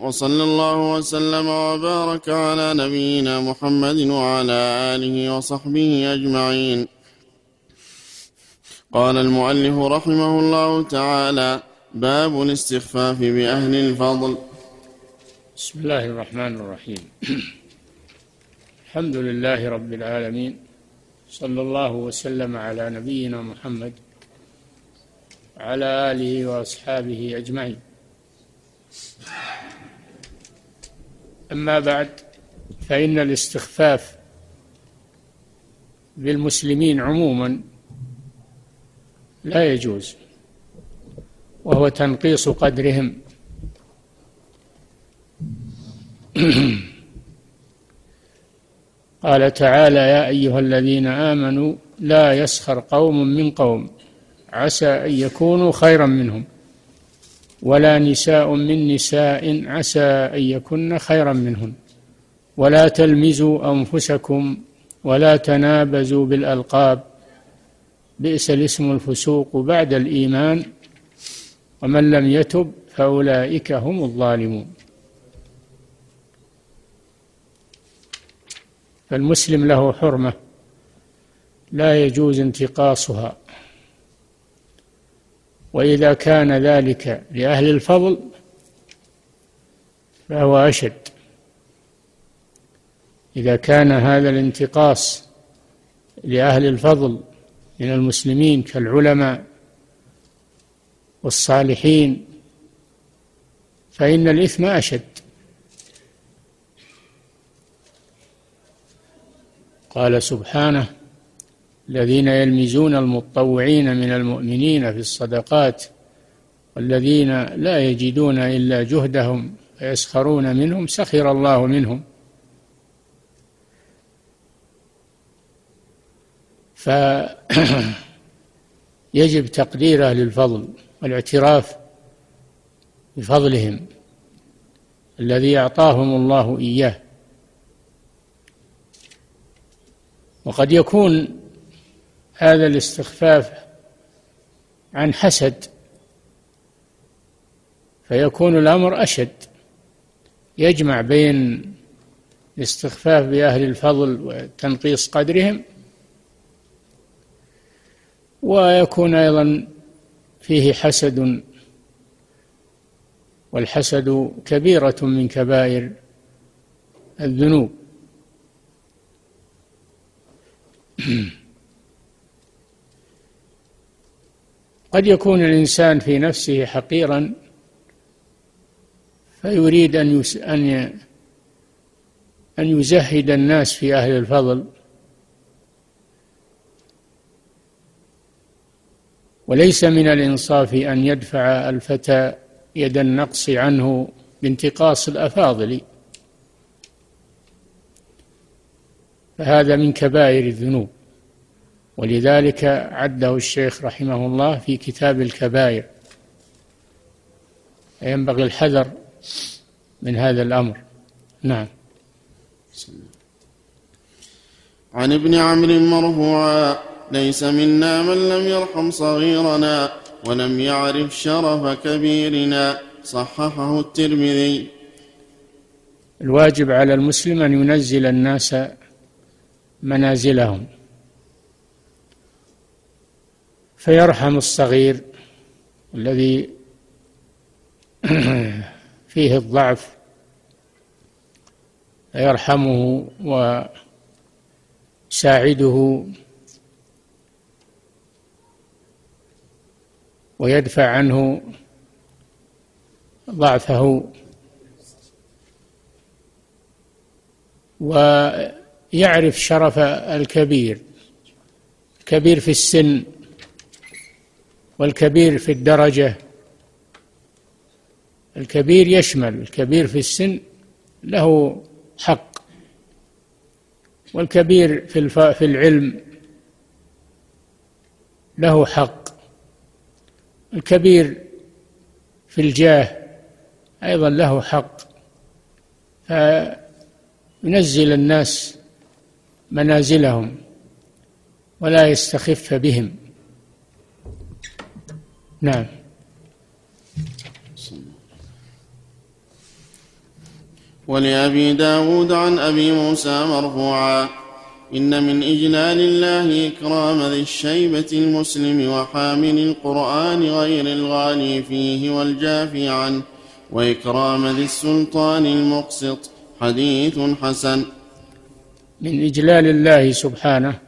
وصلى الله وسلم وبارك على نبينا محمد وعلى آله وصحبه أجمعين. قال المؤلف رحمه الله تعالى باب الاستخفاف بأهل الفضل. بسم الله الرحمن الرحيم. الحمد لله رب العالمين. صلى الله وسلم على نبينا محمد وعلى آله وأصحابه أجمعين. أما بعد فإن الاستخفاف بالمسلمين عموما لا يجوز وهو تنقيص قدرهم. قال تعالى يا أيها الذين آمنوا لا يسخر قوم من قوم عسى أن يكونوا خيرا منهم. ولا نساء من نساء عسى أن يكن خيرا منهن. ولا تلمزوا أنفسكم ولا تنابزوا بالألقاب. بئس الاسم الفسوق بعد الإيمان. ومن لم يتب فأولئك هم الظالمون. فالمسلم له حرمة لا يجوز انتقاصها. وإذا كان ذلك لأهل الفضل فهو أشد. إذا كان هذا الانتقاص لأهل الفضل من المسلمين كالعلماء والصالحين فإن الإثم أشد. قال سبحانه الذين يلمزون المطوعين من المؤمنين في الصدقات والذين لا يجدون إلا جهدهم فيسخرون منهم سخر الله منهم. فيجب تقدير أهل الفضل والاعتراف بفضلهم الذي أعطاهم الله إياه. وقد يكون هذا الاستخفاف عن حسد فيكون الأمر أشد. يجمع بين الاستخفاف بأهل الفضل وتنقيص قدرهم ويكون أيضا فيه حسد والحسد كبيرة من كبائر الذنوب. قد يكون الإنسان في نفسه حقيرا فيريد أن أن أن يزهد الناس في أهل الفضل. وليس من الإنصاف أن يدفع الفتى يد النقص عنه بانتقاص الأفاضل. فهذا من كبائر الذنوب. ولذلك عده الشيخ رحمه الله في كتاب الكبائر. ينبغي الحذر من هذا الأمر. نعم. عن ابن عمرو مرفوعا ليس منا من لم يرحم صغيرنا ولم يعرف شرف كبيرنا صححه الترمذي. الواجب على المسلم أن ينزل الناس منازلهم. فيرحم الصغير الذي فيه الضعف فيرحمه ويساعده ويدفع عنه ضعفه. ويعرف شرف الكبير الكبير في السن. والكبير في الدرجة. الكبير يشمل الكبير في السن له حق. والكبير في في العلم له حق. الكبير في الجاه أيضا له حق. فينزل الناس منازلهم ولا يستخف بهم. نعم. ولأبي داود عن أبي موسى مرفوعا. إن من إجلال الله إكرام ذي الشيبة المسلم وحامل القرآن غير الغالي فيه والجافي عنه. وإكرام ذي السلطان المقسط حديث حسن. من إجلال الله سبحانه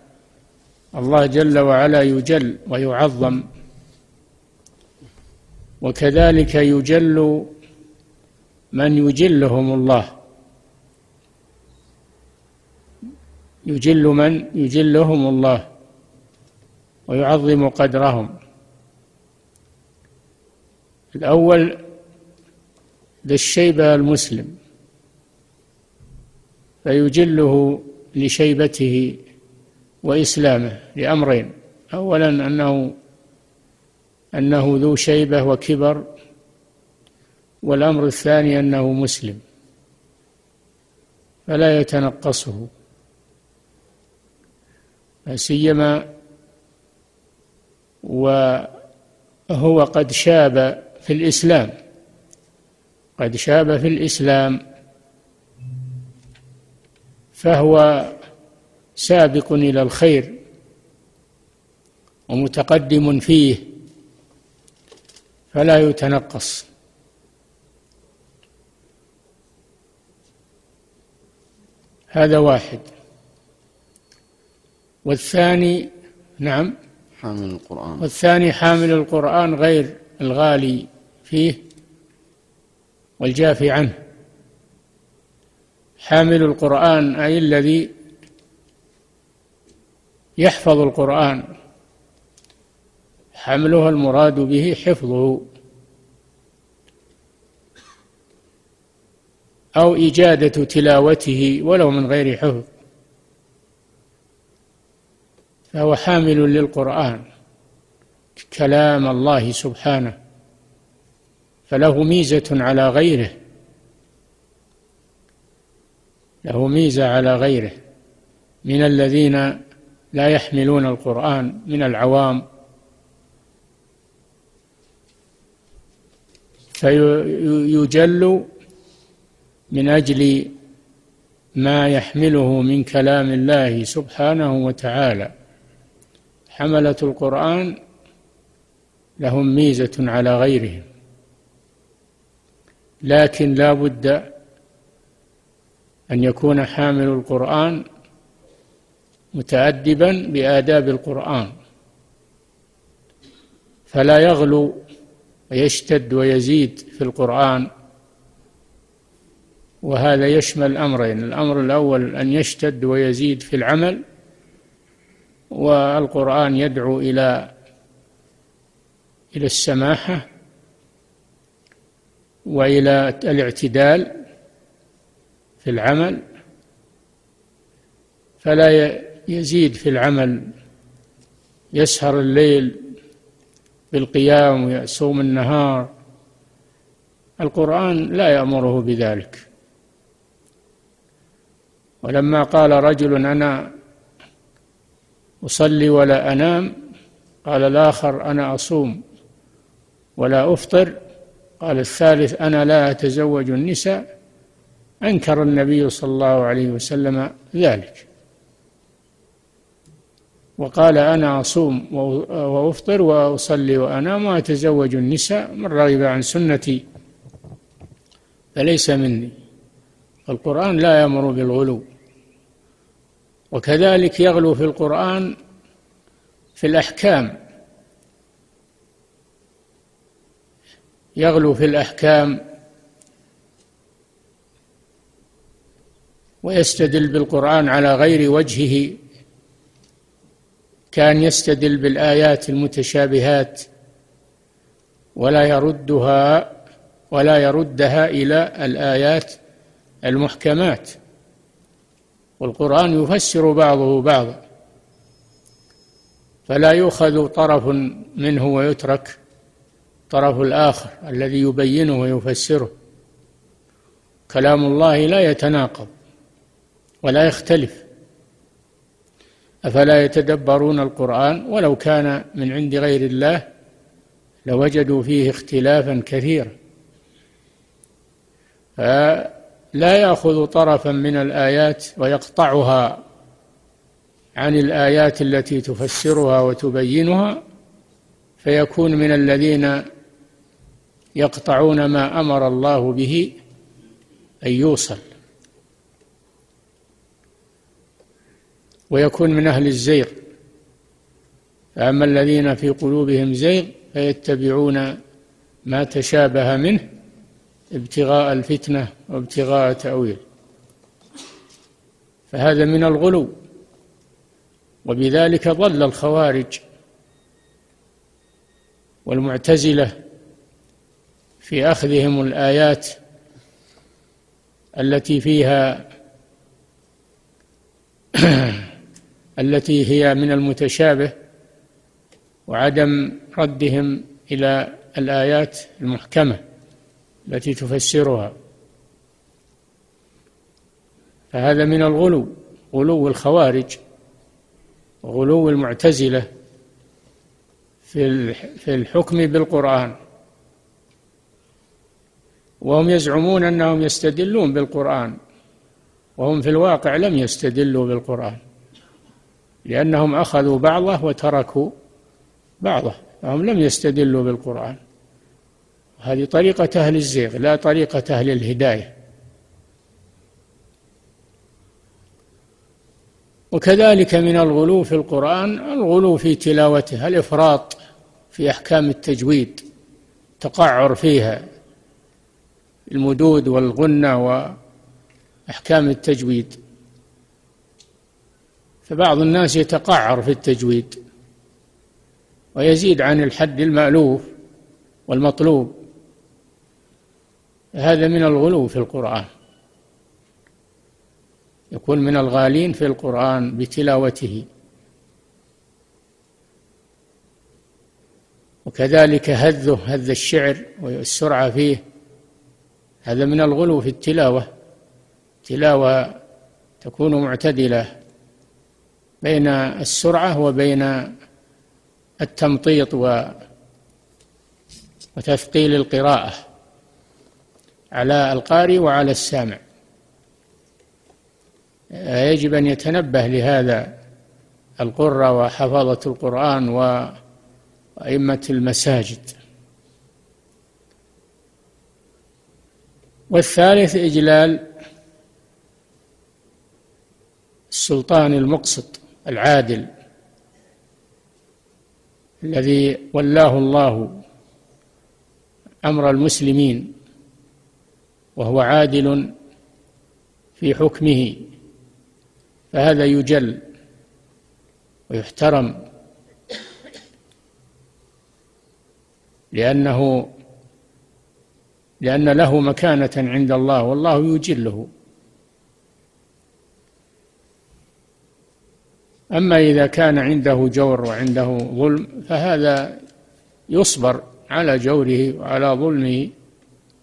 الله جل وعلا يجل ويعظم. وكذلك يجل من يجلهم الله. يجل من يجلهم الله ويعظم قدرهم. الأول ذا الشيبة المسلم فيجله لشيبته وإسلامه لأمرين. أولا أنه أنه ذو شيبة وكبر والأمر الثاني أنه مسلم فلا يتنقصه لا سيما وهو قد شاب في الإسلام قد شاب في الإسلام فهو سابق إلى الخير ومتقدم فيه. فلا يتنقص. هذا واحد. والثاني نعم. حامل القرآن. والثاني حامل القرآن غير الغالي فيه والجافي عنه. حامل القرآن أي الذي يحفظ القرآن. حملها المراد به حفظه. أو إجادة تلاوته ولو من غير حفظ. فهو حامل للقرآن. كلام الله سبحانه. فله ميزة على غيره. له ميزة على غيره. من الذين لا يحملون القرآن من العوام فيجل من أجل ما يحمله من كلام الله سبحانه وتعالى. حملة القرآن لهم ميزة على غيرهم. لكن لا بد أن يكون حامل القرآن متأدبا بآداب القرآن. فلا يغلو ويشتد ويزيد في القرآن وهذا يشمل أمرين الأمر الأول أن يشتد ويزيد في العمل والقرآن يدعو إلى إلى السماحة وإلى الاعتدال في العمل فلا يزيد في العمل يسهر الليل بالقيام ويصوم النهار. القرآن لا يأمره بذلك. ولما قال رجل أنا أصلي ولا أنام قال الآخر أنا أصوم ولا أفطر. قال الثالث أنا لا أتزوج النساء. أنكر النبي صلى الله عليه وسلم ذلك. وقال أنا أصوم وأفطر وأصلي وأنام وأتزوج النساء من رغب عن سنتي فليس مني. القرآن لا يأمر بالغلو. وكذلك يغلو في القرآن في الأحكام. يغلو في الأحكام ويستدل بالقرآن على غير وجهه. كان يستدل بالآيات المتشابهات ولا يردها ولا يردها إلى الآيات المحكمات. والقرآن يفسر بعضه بعضا فلا يؤخذ طرف منه ويترك طرف الآخر الذي يبينه ويفسره. كلام الله لا يتناقض ولا يختلف. أفلا يتدبرون القرآن ولو كان من عند غير الله لوجدوا فيه اختلافا كثيرا. لا يأخذ طرفا من الآيات ويقطعها عن الآيات التي تفسرها وتبينها فيكون من الذين يقطعون ما أمر الله به أن يوصل. ويكون من أهل الزيغ. فأما الذين في قلوبهم زيغ فيتبعون ما تشابه منه ابتغاء الفتنة وابتغاء تأويل. فهذا من الغلو وبذلك ضل الخوارج والمعتزلة في أخذهم الآيات التي فيها التي هي من المتشابه وعدم ردهم إلى الآيات المحكمة التي تفسرها. فهذا من الغلو غلو الخوارج وغلو المعتزلة في في الحكم بالقرآن. وهم يزعمون أنهم يستدلون بالقرآن وهم في الواقع لم يستدلوا بالقرآن. لأنهم أخذوا بعضه وتركوا بعضه فهم لم يستدلوا بالقرآن. هذه طريقة أهل الزيغ لا طريقة أهل الهداية. وكذلك من الغلو في القرآن الغلو في تلاوته الإفراط في أحكام التجويد تقعر فيها المدود والغنة وأحكام التجويد. فبعض الناس يتقعر في التجويد ويزيد عن الحد المألوف والمطلوب. هذا من الغلو في القرآن. يكون من الغالين في القرآن بتلاوته. وكذلك هذه هذ الشعر والسرعة فيه. هذا من الغلو في التلاوة. تلاوة تكون معتدلة. بين السرعة وبين التمطيط وتثقيل القراءة على القارئ وعلى السامع. يجب أن يتنبه لهذا القرة وحفظة القرآن وأئمة المساجد. والثالث إجلال السلطان المقسط. العادل الذي ولاه الله أمر المسلمين وهو عادل في حكمه فهذا يجل ويحترم لأنه لأن له مكانة عند الله والله يجله. أما إذا كان عنده جور وعنده ظلم فهذا يصبر على جوره وعلى ظلمه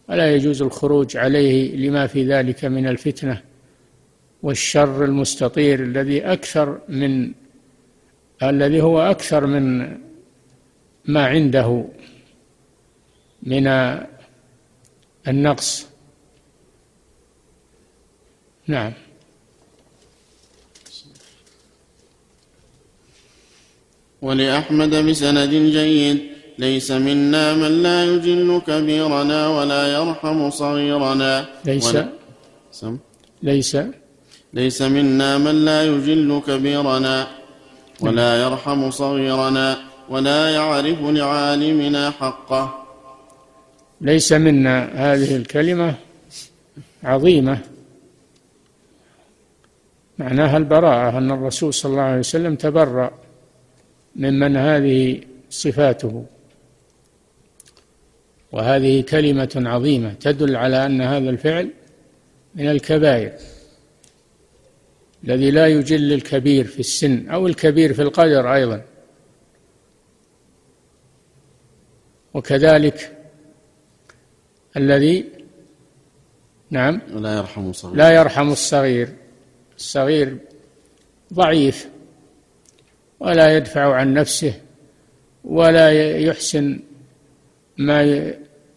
ولا يجوز الخروج عليه لما في ذلك من الفتنة والشر المستطير الذي أكثر من الذي هو أكثر من ما عنده من النقص. نعم. ولأحمد بسند جيد. ليس منا من لا يجل كبيرنا ولا يرحم صغيرنا. ليس ولا سم. ليس ليس منا من لا يجل كبيرنا ولا يرحم صغيرنا ولا يعرف لعالمنا حقه. ليس منا. هذه الكلمة عظيمة. معناها البراءة أن الرسول صلى الله عليه وسلم تبرأ. ممن هذه صفاته. وهذه كلمة عظيمة تدل على أن هذا الفعل من الكبائر الذي لا يجل الكبير في السن أو الكبير في القدر أيضا. وكذلك الذي نعم لا يرحم الصغير. لا يرحم الصغير. الصغير ضعيف. ولا يدفع عن نفسه ولا يحسن ما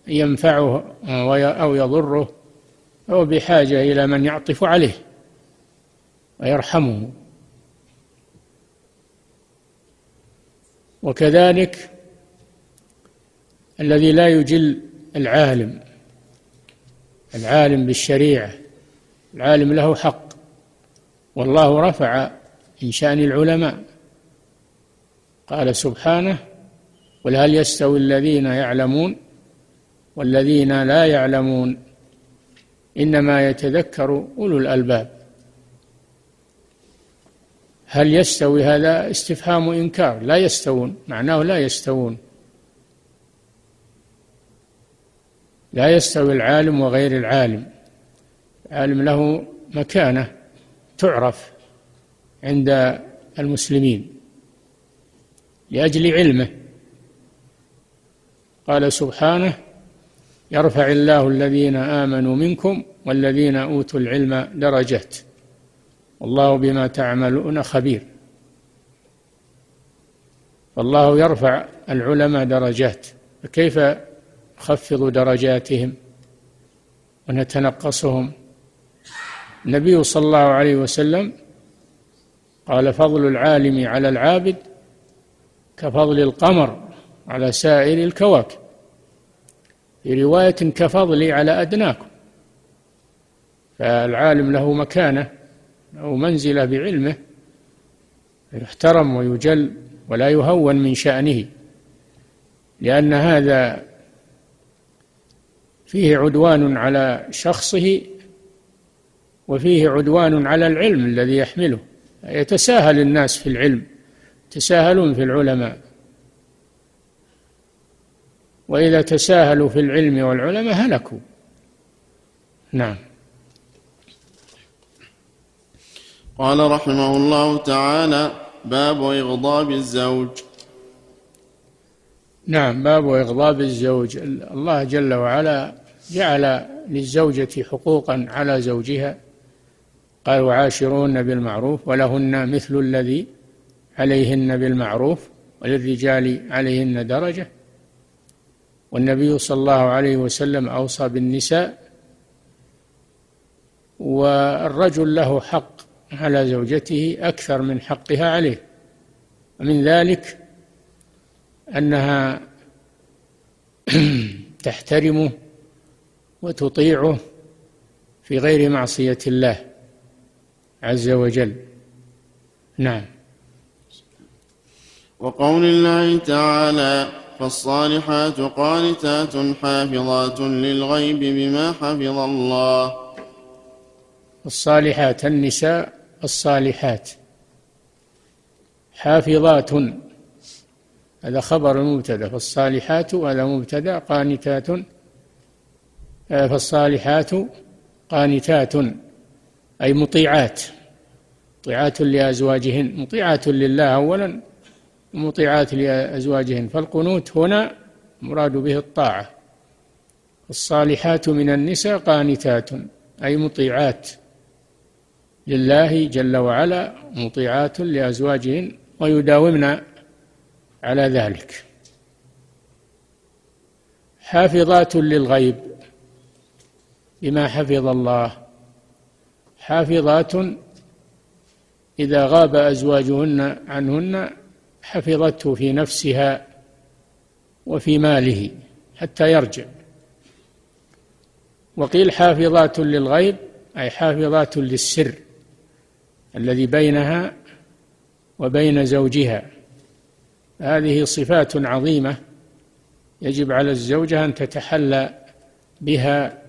ينفعه أو يضره هو بحاجة إلى من يعطف عليه ويرحمه. وكذلك الذي لا يجل العالم العالم بالشريعة العالم له حق والله رفع من شأن العلماء. قال سبحانه قل هل يستوي الذين يعلمون والذين لا يعلمون إنما يتذكر أولو الألباب هل يستوي هذا استفهام إنكار لا يستوون معناه لا يستوون لا يستوي العالم وغير العالم العالم له مكانة تعرف عند المسلمين لأجل علمه. قال سبحانه يرفع الله الذين آمنوا منكم والذين أوتوا العلم درجات. والله بما تعملون خبير. فالله يرفع العلماء درجات. فكيف نخفض درجاتهم ونتنقصهم؟ النبي صلى الله عليه وسلم قال فضل العالم على العابد كفضل القمر على سائر الكواكب. في رواية كفضلي على أدناكم. فالعالم له مكانة له منزلة بعلمه يحترم ويجل ولا يهون من شأنه لأن هذا فيه عدوان على شخصه وفيه عدوان على العلم الذي يحمله. يتساهل الناس في العلم. يتساهلون في العلماء. وإذا تساهلوا في العلم والعلماء هلكوا. نعم. قال رحمه الله تعالى باب إغضاب الزوج. نعم باب إغضاب الزوج. الله جل وعلا جعل للزوجة حقوقا على زوجها. قال وعاشرون بالمعروف ولهن مثل الذي عليهن بالمعروف وللرجال عليهن درجة. والنبي صلى الله عليه وسلم أوصى بالنساء والرجل له حق على زوجته أكثر من حقها عليه. ومن ذلك أنها تحترمه وتطيعه في غير معصية الله عز وجل. نعم. وقول الله تعالى فالصالحات قانتات حافظات للغيب بما حفظ الله. الصالحات النساء الصالحات حافظات. هذا خبر مبتدأ. فالصالحات هذا مبتدأ قانتات. آه، فالصالحات قانتات أي مطيعات. مطيعات لأزواجهن. مطيعات لله أولا. مطيعات لأزواجهن فالقنوت هنا مراد به الطاعة. الصالحات من النساء قانتات أي مطيعات لله جل وعلا مطيعات لأزواجهن ويداومن على ذلك. حافظات للغيب بما حفظ الله. حافظات إذا غاب أزواجهن عنهن حفظته في نفسها وفي ماله حتى يرجع. وقيل حافظات للغيب أي حافظات للسر الذي بينها وبين زوجها. هذه صفات عظيمة يجب على الزوجة أن تتحلى بها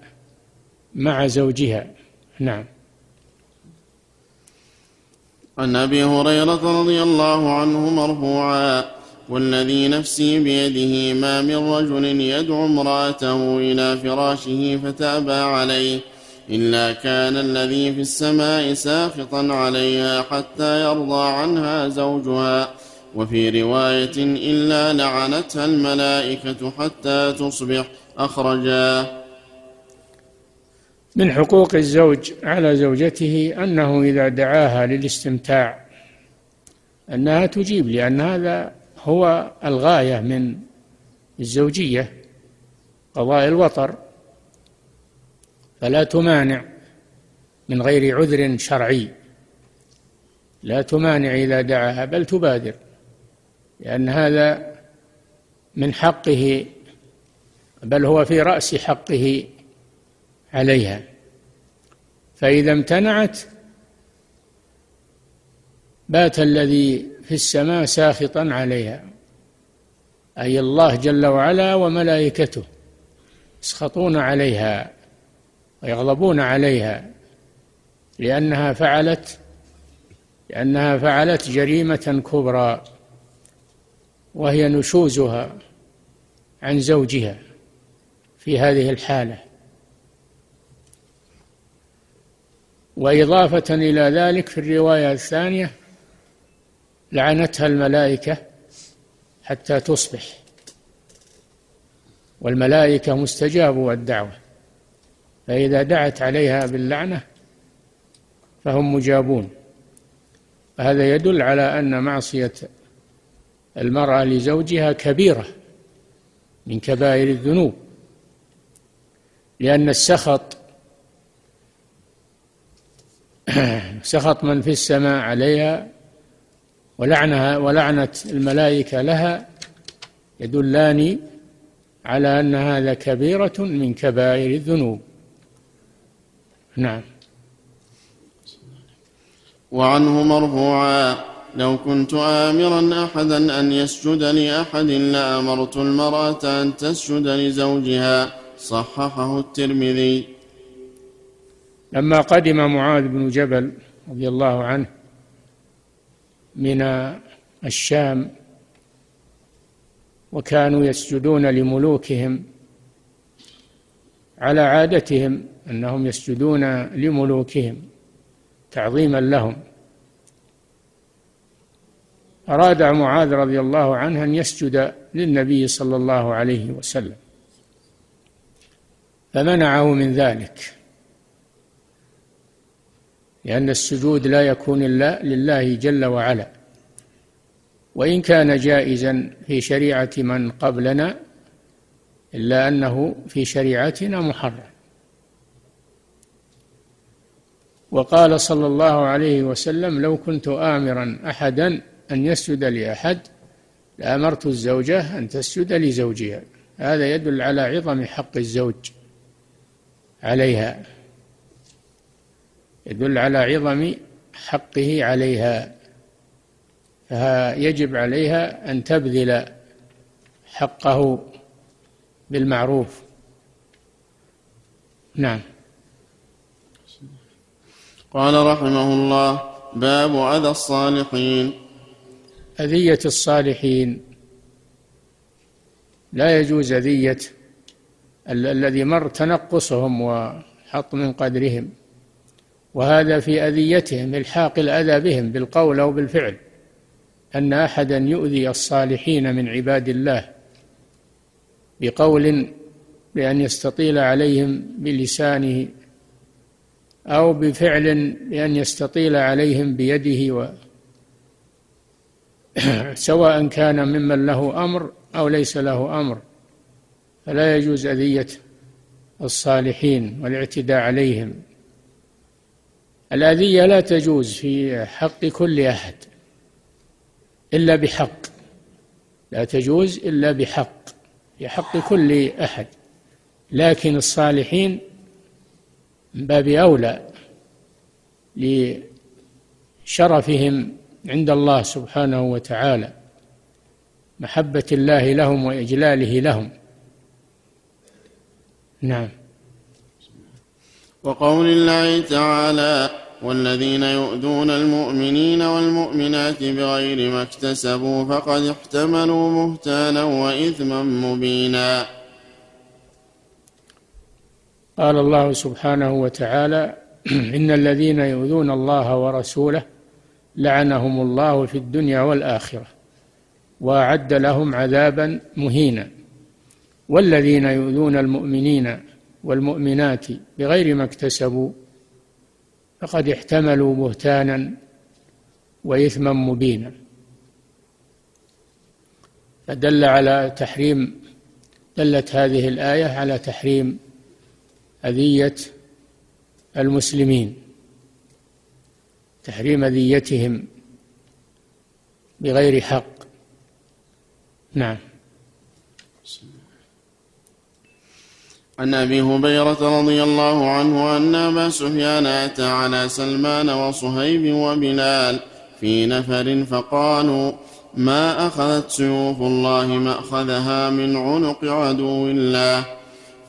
مع زوجها. نعم. عن أبي هريرة رضي الله عنه مرفوعا والذي نفسي بيده ما من رجل يدعو امرأته إلى فراشه فتابى عليه إلا كان الذي في السماء ساخطا عليها حتى يرضى عنها زوجها وفي رواية إلا لعنتها الملائكة حتى تصبح اخرجاه من حقوق الزوج على زوجته أنه إذا دعاها للاستمتاع أنها تجيب لأن هذا هو الغاية من الزوجية قضاء الوطر. فلا تمانع من غير عذر شرعي. لا تمانع إذا دعاها بل تبادر لأن هذا من حقه بل هو في رأس حقه عليها. فإذا امتنعت بات الذي في السماء ساخطا عليها أي الله جل وعلا وملائكته يسخطون عليها ويغضبون عليها لأنها فعلت لأنها فعلت جريمة كبرى وهي نشوزها عن زوجها في هذه الحالة. وإضافة إلى ذلك في الرواية الثانية لعنتها الملائكة حتى تصبح. والملائكة مستجابوا الدعوة فإذا دعت عليها باللعنة فهم مجابون. هذا يدل على أن معصية المرأة لزوجها كبيرة من كبائر الذنوب لأن السخط سخط من في السماء عليها ولعنها ولعنة الملائكة لها يدلان على أن هذا كبيرة من كبائر الذنوب. نعم. وعنه مرفوعا لو كنت آمرا أحدا أن يسجد لأحد لأمرت المرأة أن تسجد لزوجها صححه الترمذي. لما قدم معاذ بن جبل رضي الله عنه من الشام وكانوا يسجدون لملوكهم على عادتهم أنهم يسجدون لملوكهم تعظيما لهم. أراد معاذ رضي الله عنه أن يسجد للنبي صلى الله عليه وسلم فمنعه من ذلك. لأن السجود لا يكون إلا لله جل وعلا. وإن كان جائزا في شريعة من قبلنا إلا أنه في شريعتنا محرم. وقال صلى الله عليه وسلم لو كنت آمرا أحدا أن يسجد لأحد لأمرت الزوجة أن تسجد لزوجها. هذا يدل على عظم حق الزوج عليها. يدل على عظم حقه عليها فيجب عليها أن تبذل حقه بالمعروف. نعم. قال رحمه الله باب أذى الصالحين. أذية الصالحين. لا يجوز أذية الذي مر تنقصهم وحط من قدرهم. وهذا في أذيتهم إلحاق الأذى بهم بالقول أو بالفعل أن أحدا يؤذي الصالحين من عباد الله بقول بأن يستطيل عليهم بلسانه أو بفعل بأن يستطيل عليهم بيده و سواء كان ممن له أمر أو ليس له أمر. فلا يجوز أذية الصالحين والاعتداء عليهم. الأذية لا تجوز في حق كل أحد إلا بحق. لا تجوز إلا بحق في حق كل أحد. لكن الصالحين من باب أولى لشرفهم عند الله سبحانه وتعالى محبة الله لهم وإجلاله لهم. نعم. وقول الله تعالى والذين يؤذون المؤمنين والمؤمنات بغير ما اكتسبوا فقد احتملوا بهتانا وإثما مبينا. قال الله سبحانه وتعالى إن الذين يؤذون الله ورسوله لعنهم الله في الدنيا والآخرة وأعد لهم عذابا مهينا. والذين يؤذون المؤمنين والمؤمنات بغير ما اكتسبوا فقد احتملوا بهتانا وإثما مبينا. فدل على تحريم دلت هذه الآية على تحريم أذية المسلمين تحريم ذيتهم بغير حق. نعم. عن أبي هبيره رضي الله عنه أن أبا سفيان أتى على سلمان وصهيب وبلال في نفر فقالوا ما أخذت سيوف الله مأخذها من عنق عدو الله؟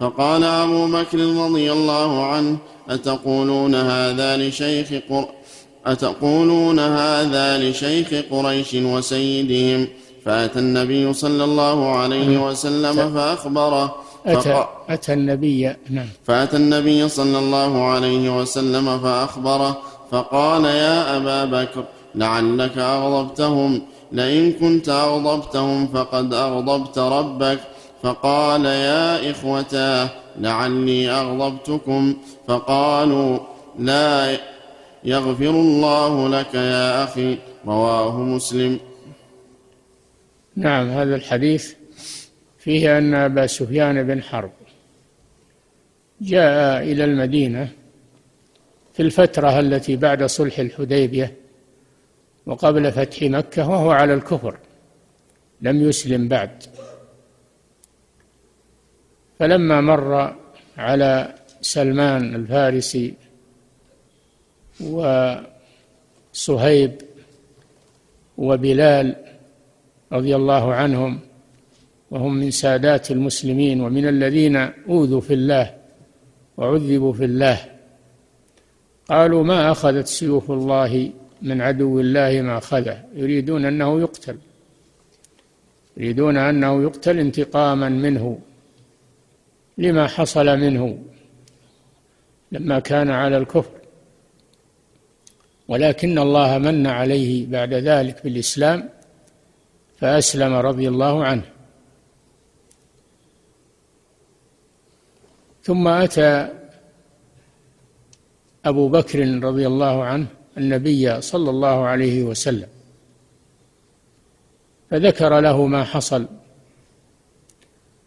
فقال أبو بكر رضي الله عنه أتقولون هذا لشيخ قر أتقولون هذا لشيخ قريش وسيدهم؟ فأتى النبي صلى الله عليه وسلم فأخبره أتى, أتى النبي نعم. فأتى النبي صلى الله عليه وسلم فأخبره فقال يا أبا بكر لعلك أغضبتهم لئن كنت أغضبتهم فقد أغضبت ربك. فقال يا إخوتاه لعلي أغضبتكم. فقالوا لا يغفر الله لك يا أخي. رواه مسلم. نعم هذا الحديث فيه أن أبا سفيان بن حرب جاء إلى المدينة في الفترة التي بعد صلح الحديبية وقبل فتح مكة وهو على الكفر لم يسلم بعد. فلما مر على سلمان الفارسي وصهيب وبلال رضي الله عنهم وهم من سادات المسلمين ومن الذين أوذوا في الله وعذبوا في الله. قالوا ما أخذت سيوف الله من عدو الله ما أخذه؟ يريدون أنه يقتل. يريدون أنه يقتل انتقاما منه. لما حصل منه؟ لما كان على الكفر. ولكن الله من عليه بعد ذلك بالإسلام فأسلم رضي الله عنه. ثم أتى أبو بكر رضي الله عنه النبي صلى الله عليه وسلم فذكر له ما حصل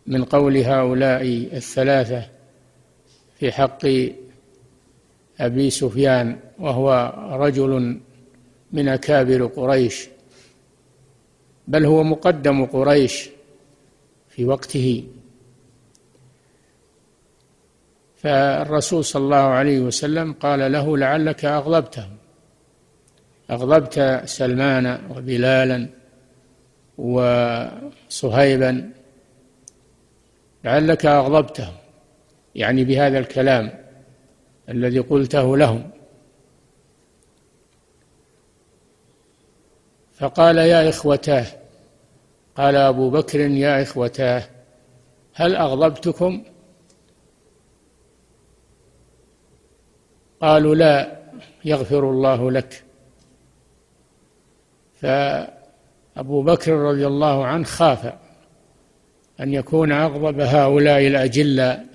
من قول هؤلاء الثلاثة في حق أبي سفيان وهو رجل من أكابر قريش بل هو مقدم قريش في وقته. فالرسول صلى الله عليه وسلم قال له لعلك أغضبته. أغضبت سلمان وبلالا وصهيبا. لعلك أغضبته. يعني بهذا الكلام الذي قلته لهم. فقال يا إخوتاه قال أبو بكر يا إخوتاه هل أغضبتكم؟ قالوا لا يغفر الله لك. فأبو بكر رضي الله عنه خاف أن يكون أغضب هؤلاء الأجلاء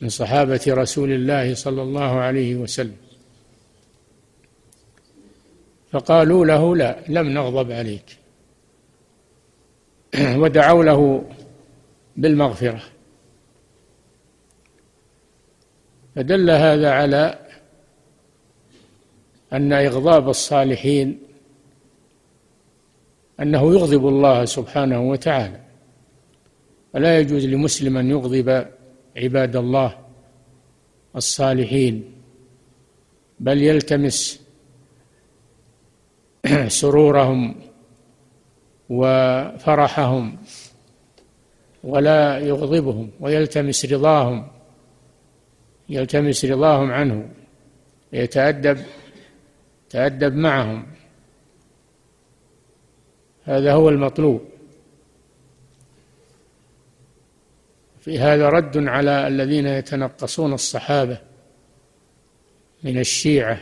من صحابة رسول الله صلى الله عليه وسلم. فقالوا له لا لم نغضب عليك. ودعوا له بالمغفرة. فدل هذا على أن إغضاب الصالحين أنه يغضب الله سبحانه وتعالى. ولا يجوز لمسلم أن يغضب عباد الله الصالحين بل يلتمس سرورهم وفرحهم ولا يغضبهم ويلتمس رضاهم يلتمس رضاهم عنه يتأدب تأدب معهم. هذا هو المطلوب. في هذا رد على الذين يتنقصون الصحابة من الشيعة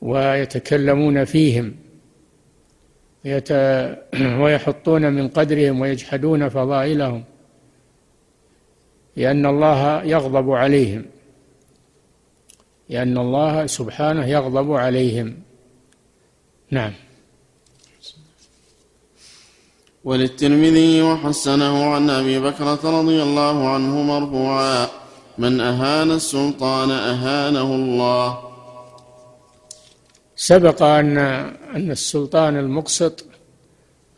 ويتكلمون فيهم ويحطون من قدرهم ويجحدون فضائلهم لأن الله يغضب عليهم. لأن الله سبحانه يغضب عليهم. نعم. وللترمذي وحسنه عن أبي بكره رضي الله عنه مرفوعا من أهان السلطان أهانه الله. سبق أن أن السلطان المقسط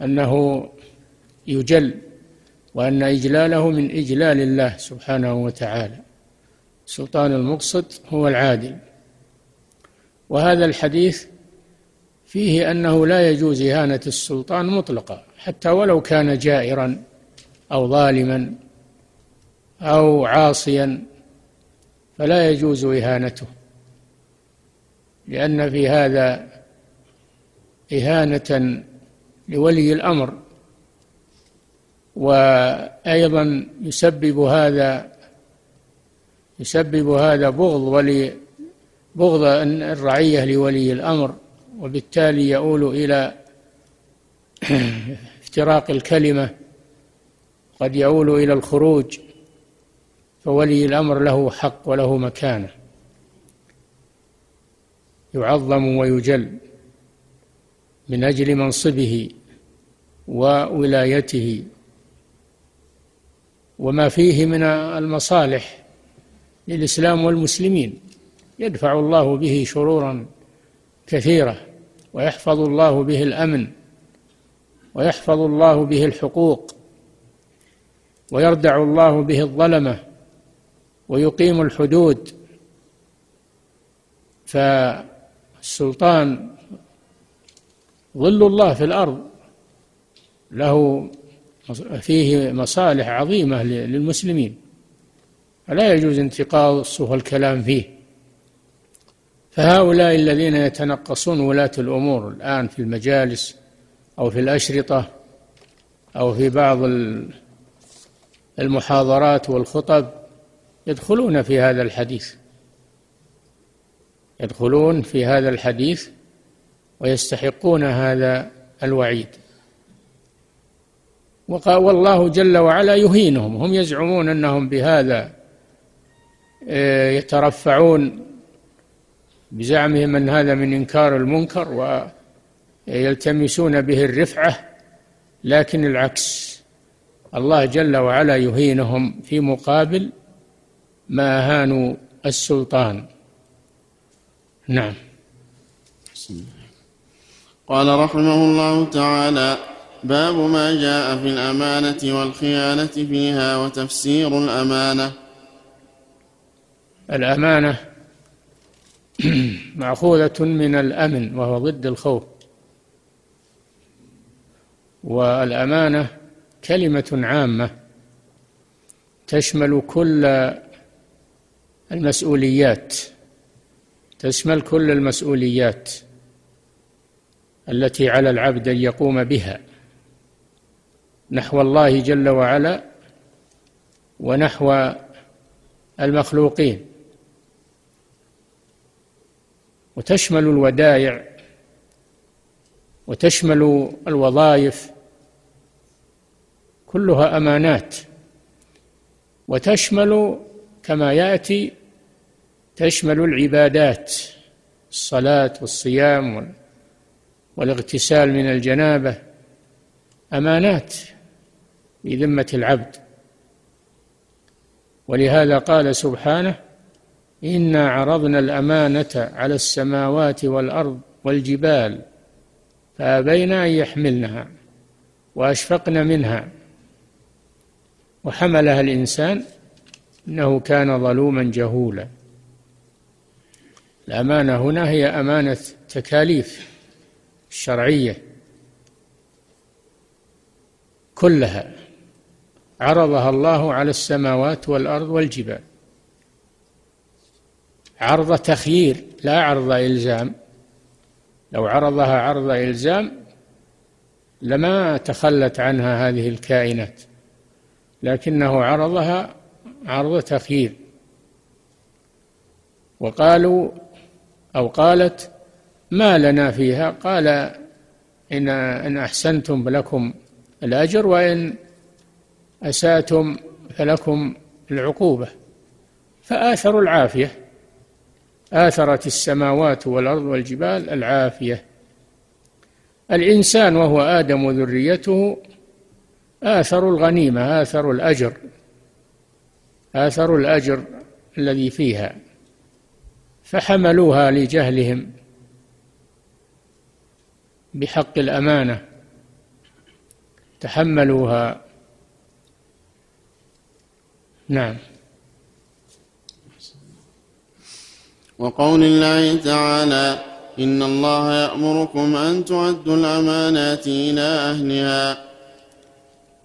أنه يجل وأن إجلاله من إجلال الله سبحانه وتعالى. السلطان المقسط هو العادل. وهذا الحديث فيه أنه لا يجوز إهانة السلطان مطلقا حتى ولو كان جائرا أو ظالما أو عاصيا فلا يجوز إهانته. لأن في هذا إهانة لولي الأمر وأيضا يسبب هذا يسبب هذا بغض ولي بغض الرعية لولي الأمر وبالتالي يؤول إلى افتراق الكلمة قد يؤول إلى الخروج فولي الأمر له حق وله مكانة. يعظم ويجل من أجل منصبه وولايته. وما فيه من المصالح للإسلام والمسلمين. يدفع الله به شرورا كثيرة ويحفظ الله به الأمن ويحفظ الله به الحقوق ويردع الله به الظلمة ويقيم الحدود. فالسلطان ظل الله في الأرض. له فيه مصالح عظيمة للمسلمين. فلا يجوز انتقاصه والكلام فيه. فهؤلاء الذين يتنقصون ولاة الأمور الآن في المجالس أو في الأشرطة أو في بعض المحاضرات والخطب يدخلون في هذا الحديث. يدخلون في هذا الحديث ويستحقون هذا الوعيد. والله جل وعلا يهينهم. هم يزعمون أنهم بهذا يترفعون بزعمهم أن هذا من إنكار المنكر ويلتمسون به الرفعة لكن العكس. الله جل وعلا يهينهم في مقابل ما أهانوا السلطان. نعم. قال رحمه الله تعالى باب ما جاء في الأمانة والخيانة فيها وتفسير الأمانة. الأمانة مأخوذة من الأمن وهو ضد الخوف. والأمانة كلمة عامة تشمل كل المسؤوليات تشمل كل المسؤوليات التي على العبد أن يقوم بها نحو الله جل وعلا ونحو المخلوقين. وتشمل الودائع وتشمل الوظائف كلها أمانات. وتشمل كما يأتي تشمل العبادات الصلاة والصيام والاغتسال من الجنابة. أمانات في ذمة العبد. ولهذا قال سبحانه إنا عرضنا الأمانة على السماوات والأرض والجبال فأبين أن يحملنها وأشفقن منها وحملها الإنسان إنه كان ظلوما جهولا. الأمانة هنا هي أمانة تكاليف الشرعية كلها عرضها الله على السماوات والأرض والجبال. عرض تخيير لا عرض إلزام. لو عرضها عرض إلزام لما تخلت عنها هذه الكائنات لكنه عرضها عرض تخيير. وقالوا أو قالت ما لنا فيها. قال إن إن أحسنتم فلكم الأجر وإن أسأتم فلكم العقوبة. فآثروا العافية. آثرت السماوات والأرض والجبال العافية. الإنسان وهو آدم وذريته آثروا الغنيمة آثروا الأجر آثروا الأجر الذي فيها فحملوها لجهلهم بحق الأمانة تحملوها. نعم. وقول الله تعالى إن الله يأمركم أن تؤدوا الأمانات إلى أهلها.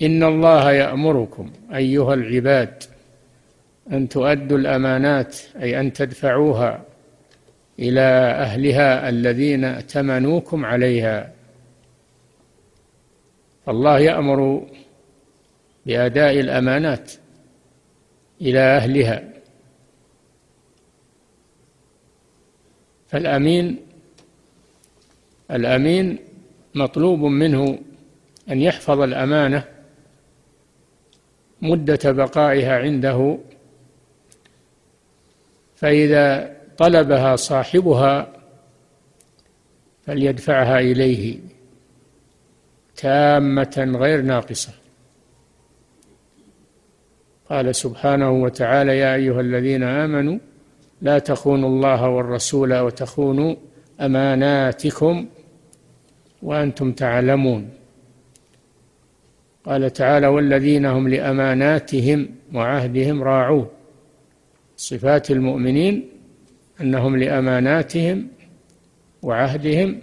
إن الله يأمركم أيها العباد أن تؤدوا الأمانات أي أن تدفعوها إلى أهلها الذين ائتمنوكم عليها. فالله يأمر بأداء الأمانات إلى أهلها. فالأمين الأمين مطلوب منه أن يحفظ الأمانة مدة بقائها عنده فإذا طلبها صاحبها فليدفعها إليه تامة غير ناقصة. قال سبحانه وتعالى يا أيها الذين آمنوا لا تخونوا الله والرسول وتخونوا أماناتكم وأنتم تعلمون. قال تعالى والذين هم لأماناتهم وعهدهم راعون. صفات المؤمنين أنهم لأماناتهم وعهدهم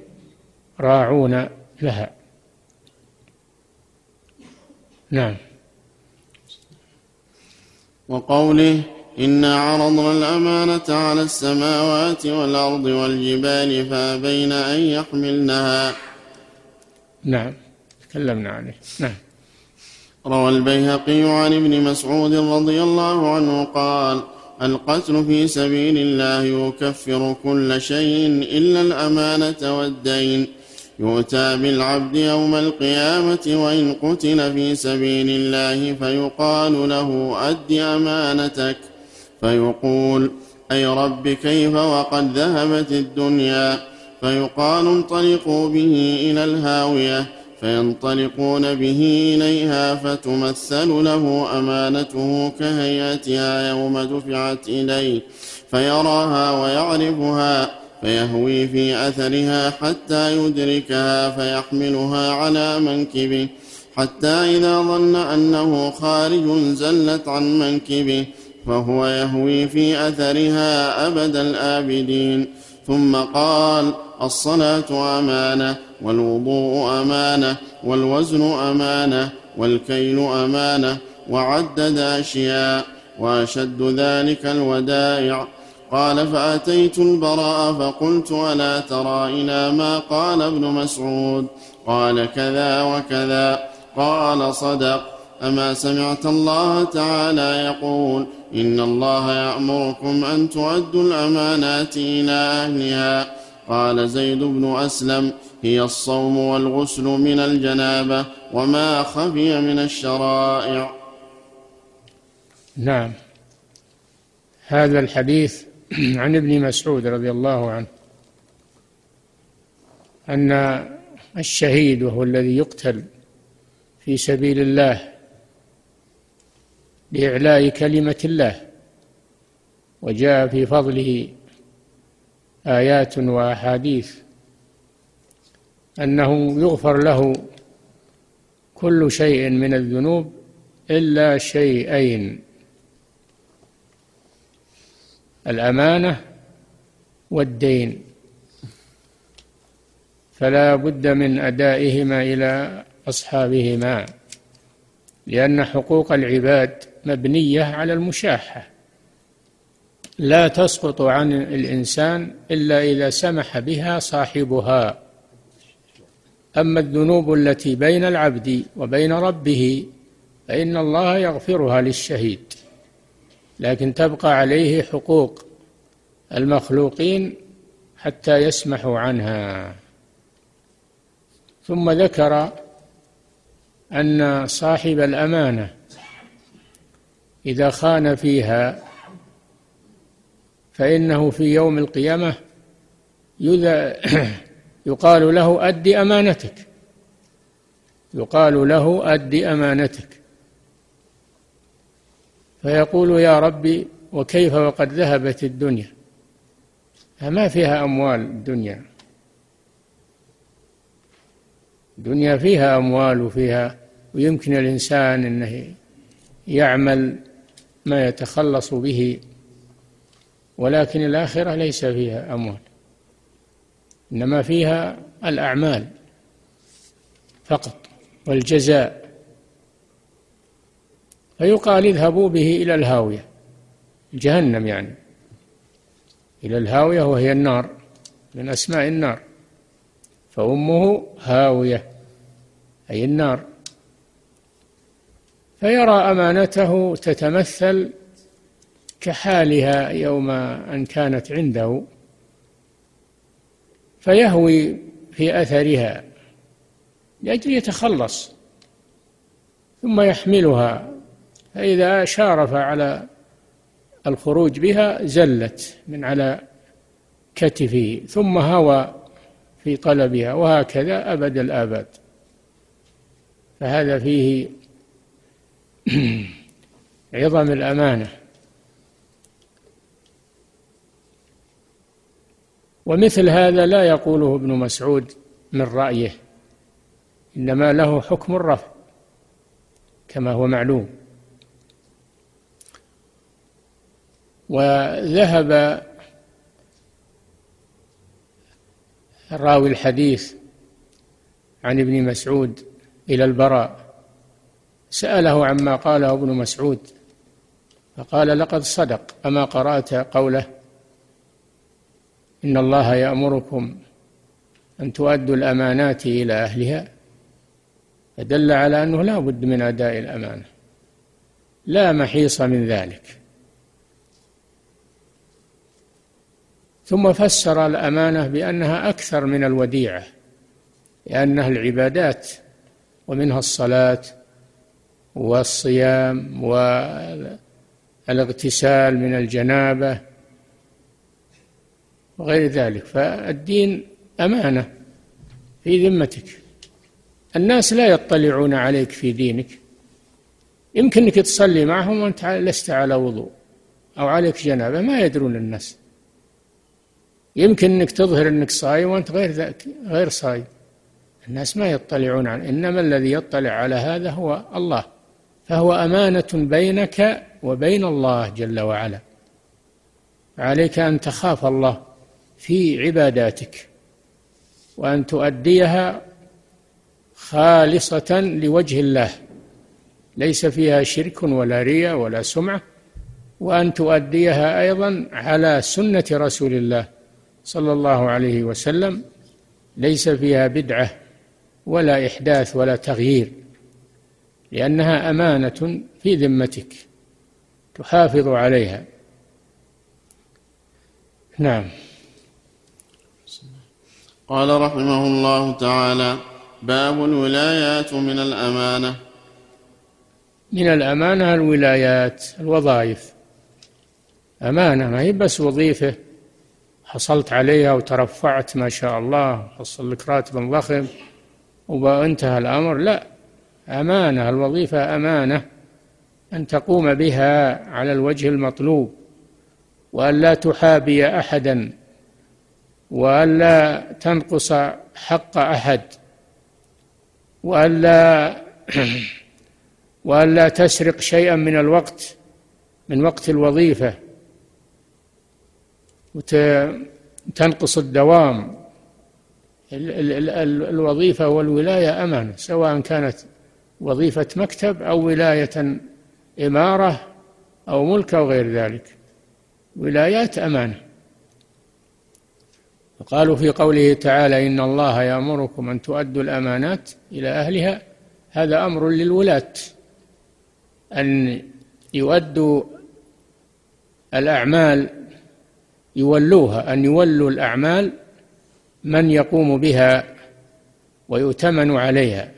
راعون لها. نعم. وقوله إنا عرضنا الأمانة على السماوات والأرض والجبال فأبين أن يحملنها. نعم. تكلمنا عليه. نعم. روى البيهقي عن ابن مسعود رضي الله عنه قال القتل في سبيل الله يكفر كل شيء إلا الأمانة والدين. يؤتى بالعبد يوم القيامة وإن قتل في سبيل الله فيقال له أد أمانتك. فيقول أي رب كيف وقد ذهبت الدنيا؟ فيقال انطلقوا به إلى الهاوية فينطلقون به إليها فتمثل له أمانته كهيئتها يوم دفعت إليه فيراها ويعرفها فيهوي في أثرها حتى يدركها فيحملها على منكبه حتى إذا ظن أنه خارج زلت عن منكبه فهو يهوي في أثرها أبد الآبدين. ثم قال الصلاة أمانة والوضوء أمانة والوزن أمانة والكيل أمانة وعدد أشياء وأشد ذلك الودائع. قال فأتيت البراء فقلت ألا ترى إلى ما قال ابن مسعود؟ قال كذا وكذا. قال صدق. أما سمعت الله تعالى يقول إن الله يأمركم أن تؤدوا الأمانات إلى أهلها. قال زيد بن أسلم هي الصوم والغسل من الجنابة وما خفي من الشرائع. نعم. هذا الحديث عن ابن مسعود رضي الله عنه. أن الشهيد وهو الذي يقتل في سبيل الله لإعلاء كلمة الله وجاء في فضله آيات وأحاديث أنه يغفر له كل شيء من الذنوب إلا شيئين الأمانة والدين. فلا بد من أدائهما إلى أصحابهما لأن حقوق العباد مبنية على المشاحة. لا تسقط عن الإنسان إلا إذا سمح بها صاحبها. أما الذنوب التي بين العبد وبين ربه فإن الله يغفرها للشهيد. لكن تبقى عليه حقوق المخلوقين حتى يسمحوا عنها. ثم ذكر أن صاحب الأمانة إذا خان فيها فإنه في يوم القيامة يقال له أد أمانتك. يقال له أد أمانتك. فيقول يا ربي وكيف وقد ذهبت الدنيا؟ ما فيها أموال الدنيا. الدنيا فيها أموال وفيها ويمكن الإنسان أنه يعمل ما يتخلص به ولكن الآخرة ليس فيها أموال إنما فيها الأعمال فقط والجزاء. فيقال اذهبوا به إلى الهاوية جهنم يعني إلى الهاوية وهي النار من أسماء النار فأمه هاوية أي النار. فيرى أمانته تتمثل كحالها يوم أن كانت عنده فيهوي في أثرها لأجل يتخلص ثم يحملها فإذا شارف على الخروج بها زلت من على كتفه ثم هوى في طلبها وهكذا أبد الآباد. فهذا فيه عظم الأمانة. ومثل هذا لا يقوله ابن مسعود من رأيه إنما له حكم الرفع كما هو معلوم. وذهب راوي الحديث عن ابن مسعود إلى البراء. سأله عما قاله ابن مسعود فقال لقد صدق أما قرأت قوله إن الله يأمركم أن تؤدوا الأمانات إلى أهلها فدل على أنه لا بد من أداء الأمانة لا محيص من ذلك. ثم فسر الأمانة بأنها أكثر من الوديعة لأنها العبادات ومنها الصلاة والصيام والاغتسال من الجنابة وغير ذلك. فالدين أمانة في ذمتك. الناس لا يطلعون عليك في دينك. يمكنك تصلي معهم وأنت لست على وضوء أو عليك جنابة ما يدرون الناس. يمكن انك تظهر أنك صايم وأنت غير ذاك غير صايم. الناس ما يطلعون عن إنما الذي يطلع على هذا هو الله. فهو أمانة بينك وبين الله جل وعلا. عليك أن تخاف الله في عباداتك وأن تؤديها خالصة لوجه الله. ليس فيها شرك ولا رياء ولا سمعة وأن تؤديها أيضا على سنة رسول الله صلى الله عليه وسلم. ليس فيها بدعة ولا إحداث ولا تغيير. لأنها أمانة في ذمتك تحافظ عليها. نعم. قال رحمه الله تعالى باب الولايات من الأمانة. من الأمانة الولايات الوظائف. أمانة ما هي بس وظيفة حصلت عليها وترفعت ما شاء الله حصل لك راتب ضخم وانتهى الأمر لا. أمانة الوظيفة أمانة أن تقوم بها على الوجه المطلوب وأن لا تحابي أحدا وأن لا تنقص حق أحد وأن لا وأن لا تسرق شيئا من الوقت من وقت الوظيفة. وتنقص الدوام. الوظيفة والولاية أمانة سواء كانت وظيفة مكتب أو ولاية إمارة أو ملك أو غير ذلك. ولايات أمانة. قالوا في قوله تعالى إن الله يأمركم أن تؤدوا الأمانات إلى أهلها. هذا أمر للولاة. أن يؤدوا الأعمال يولوها. أن يولوا الأعمال من يقوم بها ويؤتمن عليها.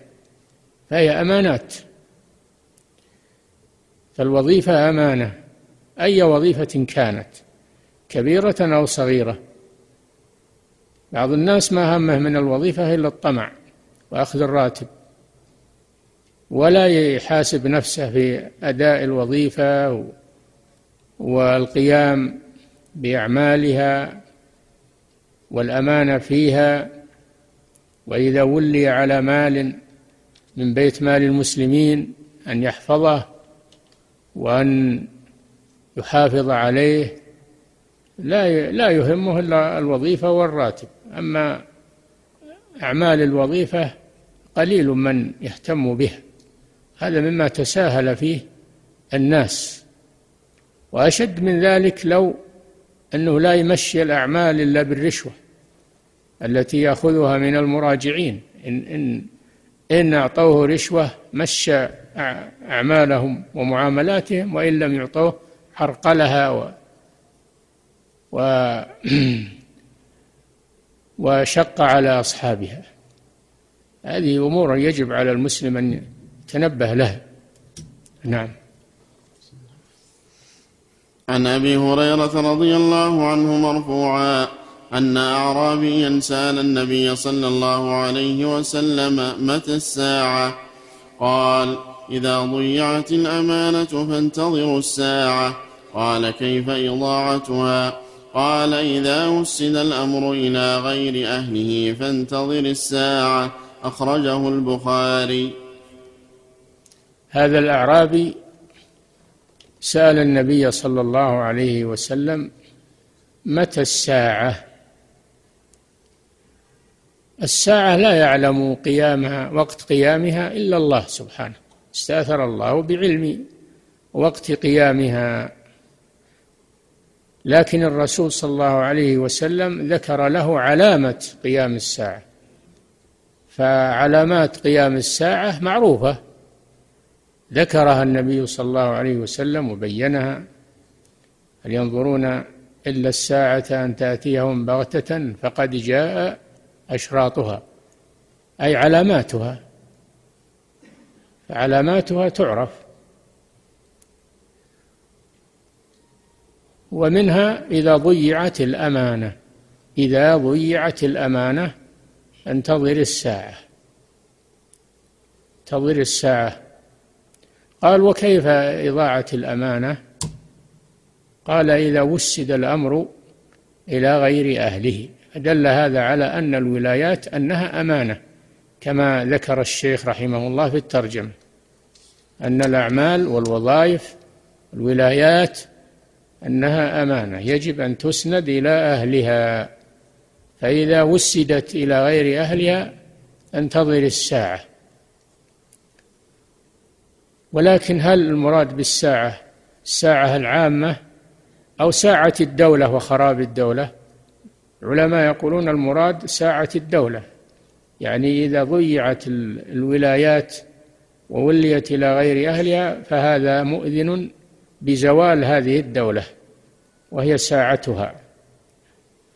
فهي أمانات. فالوظيفة أمانة أي وظيفة كانت كبيرة أو صغيرة. بعض الناس ما همه من الوظيفة إلا الطمع وأخذ الراتب ولا يحاسب نفسه في أداء الوظيفة والقيام بأعمالها والأمانة فيها. وإذا ولي على مال من بيت مال المسلمين أن يحفظه وأن يحافظ عليه لا لا يهمه إلا الوظيفة والراتب. أما أعمال الوظيفة قليل من يهتم بها هذا مما تساهل فيه الناس. وأشد من ذلك لو أنه لا يمشي الأعمال إلا بالرشوة التي يأخذها من المراجعين. ان إن إن أعطوه رشوة مشى أعمالهم ومعاملاتهم وإن لم يعطوه عرقلها و و وشق على أصحابها. هذه أمور يجب على المسلم أن يتنبه لها. نعم. عن أبي هريرة رضي الله عنه مرفوعا. أن اعرابيا سأل النبي صلى الله عليه وسلم متى الساعة؟ قال إذا ضيعت الأمانة فانتظروا الساعة. قال كيف إضاعتها؟ قال إذا وسد الأمر إلى غير أهله فانتظر الساعة. أخرجه البخاري. هذا الأعرابي سأل النبي صلى الله عليه وسلم متى الساعة؟ الساعة لا يعلم قيامها وقت قيامها إلا الله سبحانه. استأثر الله بعلم وقت قيامها. لكن الرسول صلى الله عليه وسلم ذكر له علامة قيام الساعة. فعلامات قيام الساعة معروفة. ذكرها النبي صلى الله عليه وسلم وبينها. هل ينظرون إلا الساعة أن تأتيهم بغتة؟ فقد جاء أشراطها أي علاماتها. علاماتها تعرف. ومنها إذا ضيعت الأمانة إذا ضيعت الأمانة انتظر الساعة. انتظر الساعة. قال وكيف إضاعة الأمانة؟ قال إذا وسد الأمر إلى غير أهله. دل هذا على أن الولايات أنها أمانة كما ذكر الشيخ رحمه الله في الترجمة. أن الأعمال والوظائف الولايات أنها أمانة. يجب أن تسند إلى أهلها. فإذا وسدت إلى غير أهلها انتظر الساعة. ولكن هل المراد بالساعة؟ الساعة العامة أو ساعة الدولة وخراب الدولة؟ العلماء يقولون المراد ساعة الدولة يعني إذا ضيعت الولايات ووليت إلى غير أهلها فهذا مؤذن بزوال هذه الدولة وهي ساعتها.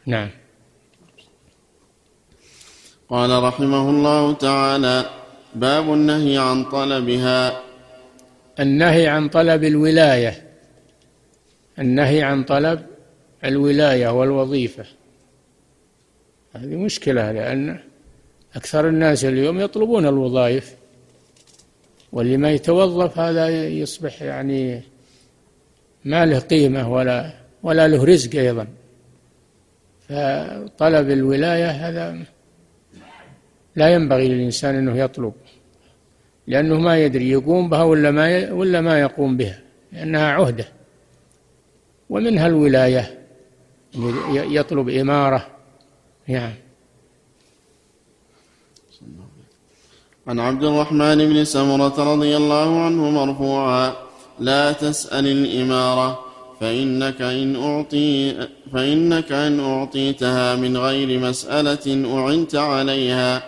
نعم. قال رحمه الله تعالى باب النهي عن طلبها. النهي عن طلب الولاية. النهي عن طلب الولاية والوظيفة. هذه مشكلة لأن أكثر الناس اليوم يطلبون الوظائف واللي ما يتوظف هذا يصبح يعني ما له قيمة ولا ولا له رزق أيضا. فطلب الولاية هذا لا ينبغي للإنسان أنه يطلب لأنه ما يدري يقوم بها ولا ما ولا ما يقوم بها لأنها عهدة. ومنها الولاية يطلب إمارة نعم عن عبد الرحمن بن سمرة رضي الله عنه مرفوعا لا تسأل الإمارة فإنك إن أعطي فإنك إن أعطيتها من غير مسألة أعنت عليها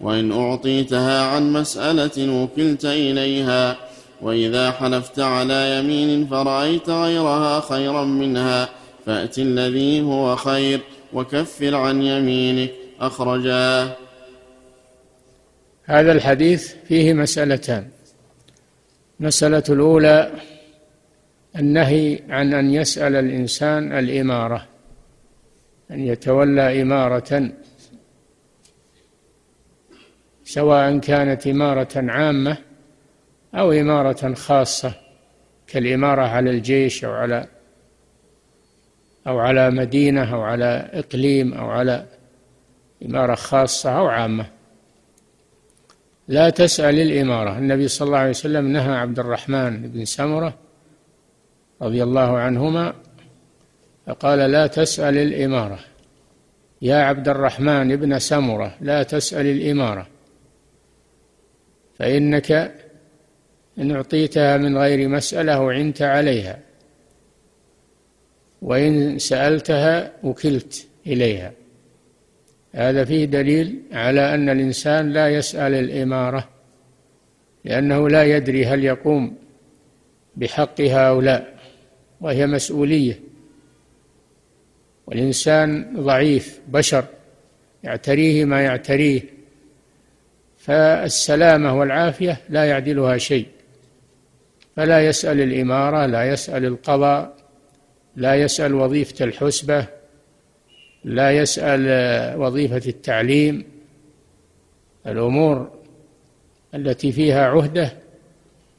وإن أعطيتها عن مسألة وكلت إليها وإذا حلفت على يمين فرأيت غيرها خيرا منها فأت الذي هو خير. وكفر عن يمينك. أخرجاه هذا الحديث فيه مسألتان. المسألة الأولى النهي عن أن يسأل الإنسان الإمارة أن يتولى إمارة سواء كانت إمارة عامة أو إمارة خاصة كالإمارة على الجيش أو على أو على مدينة أو على إقليم أو على إمارة خاصة أو عامة. لا تسأل الإمارة النبي صلى الله عليه وسلم نهى عبد الرحمن بن سمرة رضي الله عنهما فقال لا تسأل الإمارة يا عبد الرحمن بن سمرة لا تسأل الإمارة فإنك إن أعطيتها من غير مسألة وعنت عليها. وإن سألتها وكلت إليها. هذا فيه دليل على أن الإنسان لا يسأل الإمارة لأنه لا يدري هل يقوم بحقها أو لا وهي مسؤولية. والإنسان ضعيف بشر يعتريه ما يعتريه فالسلامة والعافية لا يعدلها شيء. فلا يسأل الإمارة لا يسأل القضاء لا يسأل وظيفة الحسبة لا يسأل وظيفة التعليم. الأمور التي فيها عهدة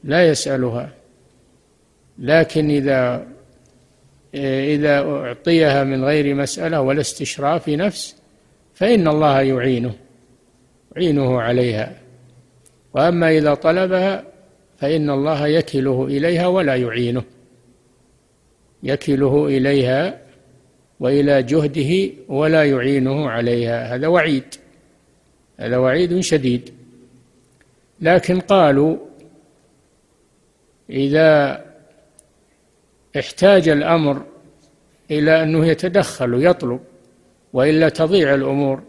لا يسألها. لكن إذا إذا أعطيها من غير مسألة ولا استشراف نفس فإن الله يعينه يعينه عليها. وأما إذا طلبها فإن الله يكله إليها ولا يعينه. يكله إليها وإلى جهده ولا يعينه عليها. هذا وعيد. هذا وعيد شديد. لكن قالوا إذا احتاج الأمر إلى أنه يتدخل ويطلب وإلا تضيع الأمور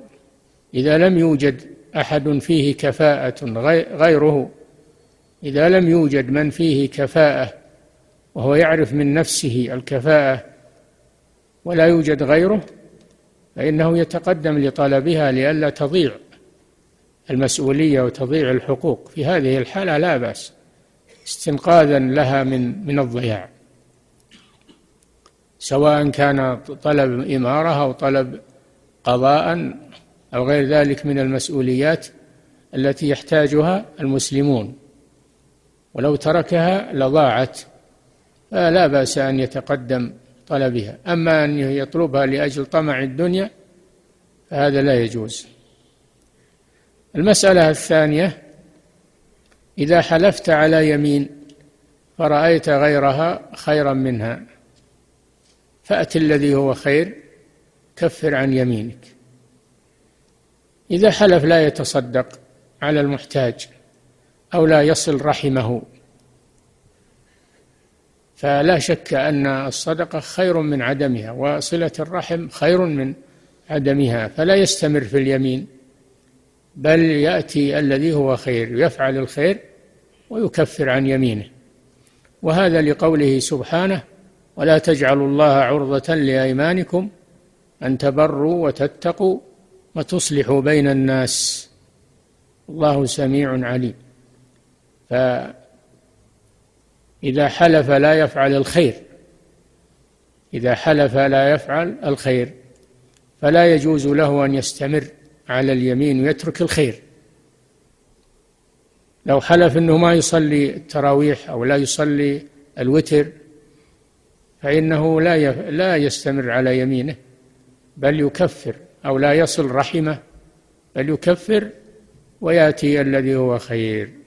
إذا لم يوجد أحد فيه كفاءة غيره إذا لم يوجد من فيه كفاءة وهو يعرف من نفسه الكفاءة ولا يوجد غيره فإنه يتقدم لطلبها لئلا تضيع المسؤولية وتضيع الحقوق. في هذه الحالة لا بأس استنقاذا لها من من الضياع. سواء كان طلب إمارة أو طلب قضاء أو غير ذلك من المسؤوليات التي يحتاجها المسلمون. ولو تركها لضاعت فلا بأس أن يتقدم طلبها. أما أن يطلبها لأجل طمع الدنيا فهذا لا يجوز. المسألة الثانية إذا حلفت على يمين فرأيت غيرها خيرا منها فأت الذي هو خير كفر عن يمينك. إذا حلف لا يتصدق على المحتاج أو لا يصل رحمه فلا شك أن الصدقة خير من عدمها وصلة الرحم خير من عدمها فلا يستمر في اليمين بل يأتي الذي هو خير يفعل الخير ويكفر عن يمينه. وهذا لقوله سبحانه ولا تجعلوا الله عرضة لأيمانكم أن تبروا وتتقوا وتصلحوا بين الناس الله سميع عليم. فإذا حلف لا يفعل الخير. إذا حلف لا يفعل الخير. فلا يجوز له أن يستمر على اليمين ويترك الخير. لو حلف أنه ما يصلي التراويح أو لا يصلي الوتر فإنه لا لا يستمر على يمينه بل يكفر أو لا يصل رحمه بل يكفر ويأتي الذي هو خير.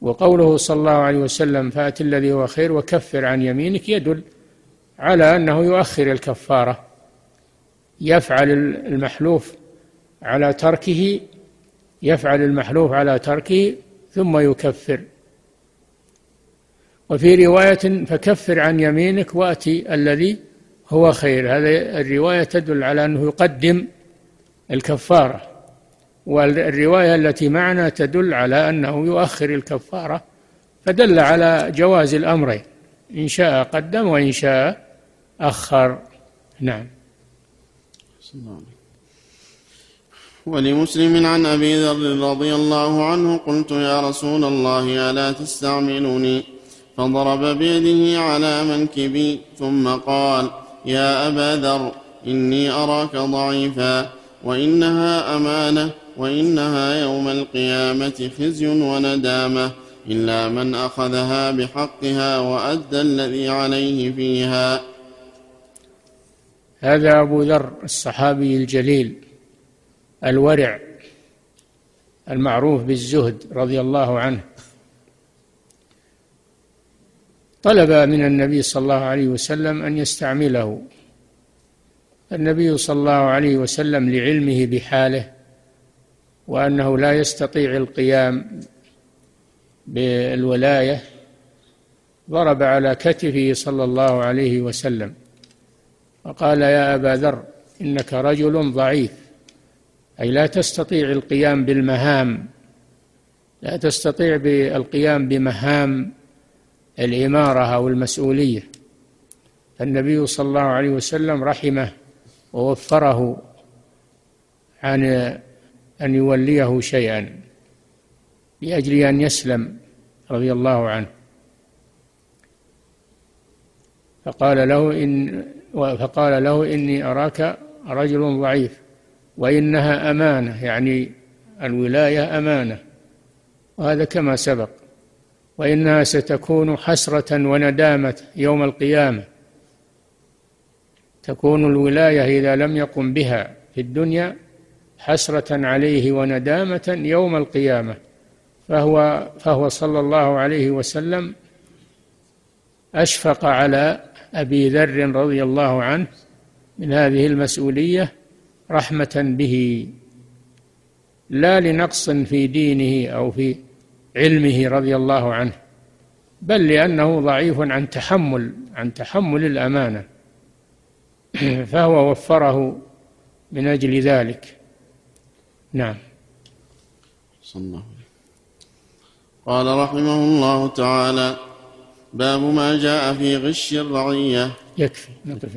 وقوله صلى الله عليه وسلم فأت الذي هو خير وكفر عن يمينك يدل على أنه يؤخر الكفارة يفعل المحلوف على تركه يفعل المحلوف على تركه ثم يكفر. وفي رواية فكفر عن يمينك وأتي الذي هو خير. هذه الرواية تدل على أنه يقدم الكفارة. والرواية التي معنا تدل على أنه يؤخر الكفارة فدل على جواز الأمرين إن شاء قدم وإن شاء أخر. نعم. ولمسلم عن أبي ذر رضي الله عنه قلت يا رسول الله ألا تستعملني فضرب بيده على منكبي ثم قال يا أبا ذر إني أراك ضعيفا وإنها أمانة وإنها يوم القيامة خزي وندامة إلا من أخذها بحقها وأدى الذي عليه فيها. هذا أبو ذر الصحابي الجليل الورع المعروف بالزهد رضي الله عنه. طلب من النبي صلى الله عليه وسلم أن يستعمله. النبي صلى الله عليه وسلم لعلمه بحاله وأنه لا يستطيع القيام بالولاية ضرب على كتفه صلى الله عليه وسلم وقال يا أبا ذر إنك رجل ضعيف أي لا تستطيع القيام بالمهام لا تستطيع القيام بمهام الإمارة أو المسؤولية. النبي صلى الله عليه وسلم رحمه ووفره عن أن يوليه شيئا لأجل أن يسلم رضي الله عنه. فقال له إن فقال له إني أراك رجل ضعيف وإنها أمانة يعني الولاية أمانة وهذا كما سبق. وإنها ستكون حسرة وندامة يوم القيامة. تكون الولاية إذا لم يقم بها في الدنيا حسرة عليه وندامة يوم القيامة فهو فهو صلى الله عليه وسلم أشفق على أبي ذر رضي الله عنه من هذه المسؤولية رحمة به لا لنقص في دينه أو في علمه رضي الله عنه بل لأنه ضعيف عن تحمل عن تحمل الأمانة فهو وفره من أجل ذلك. نعم. صلى الله عليه قال رحمه الله تعالى باب ما جاء في غش الرعية. يكفي نقف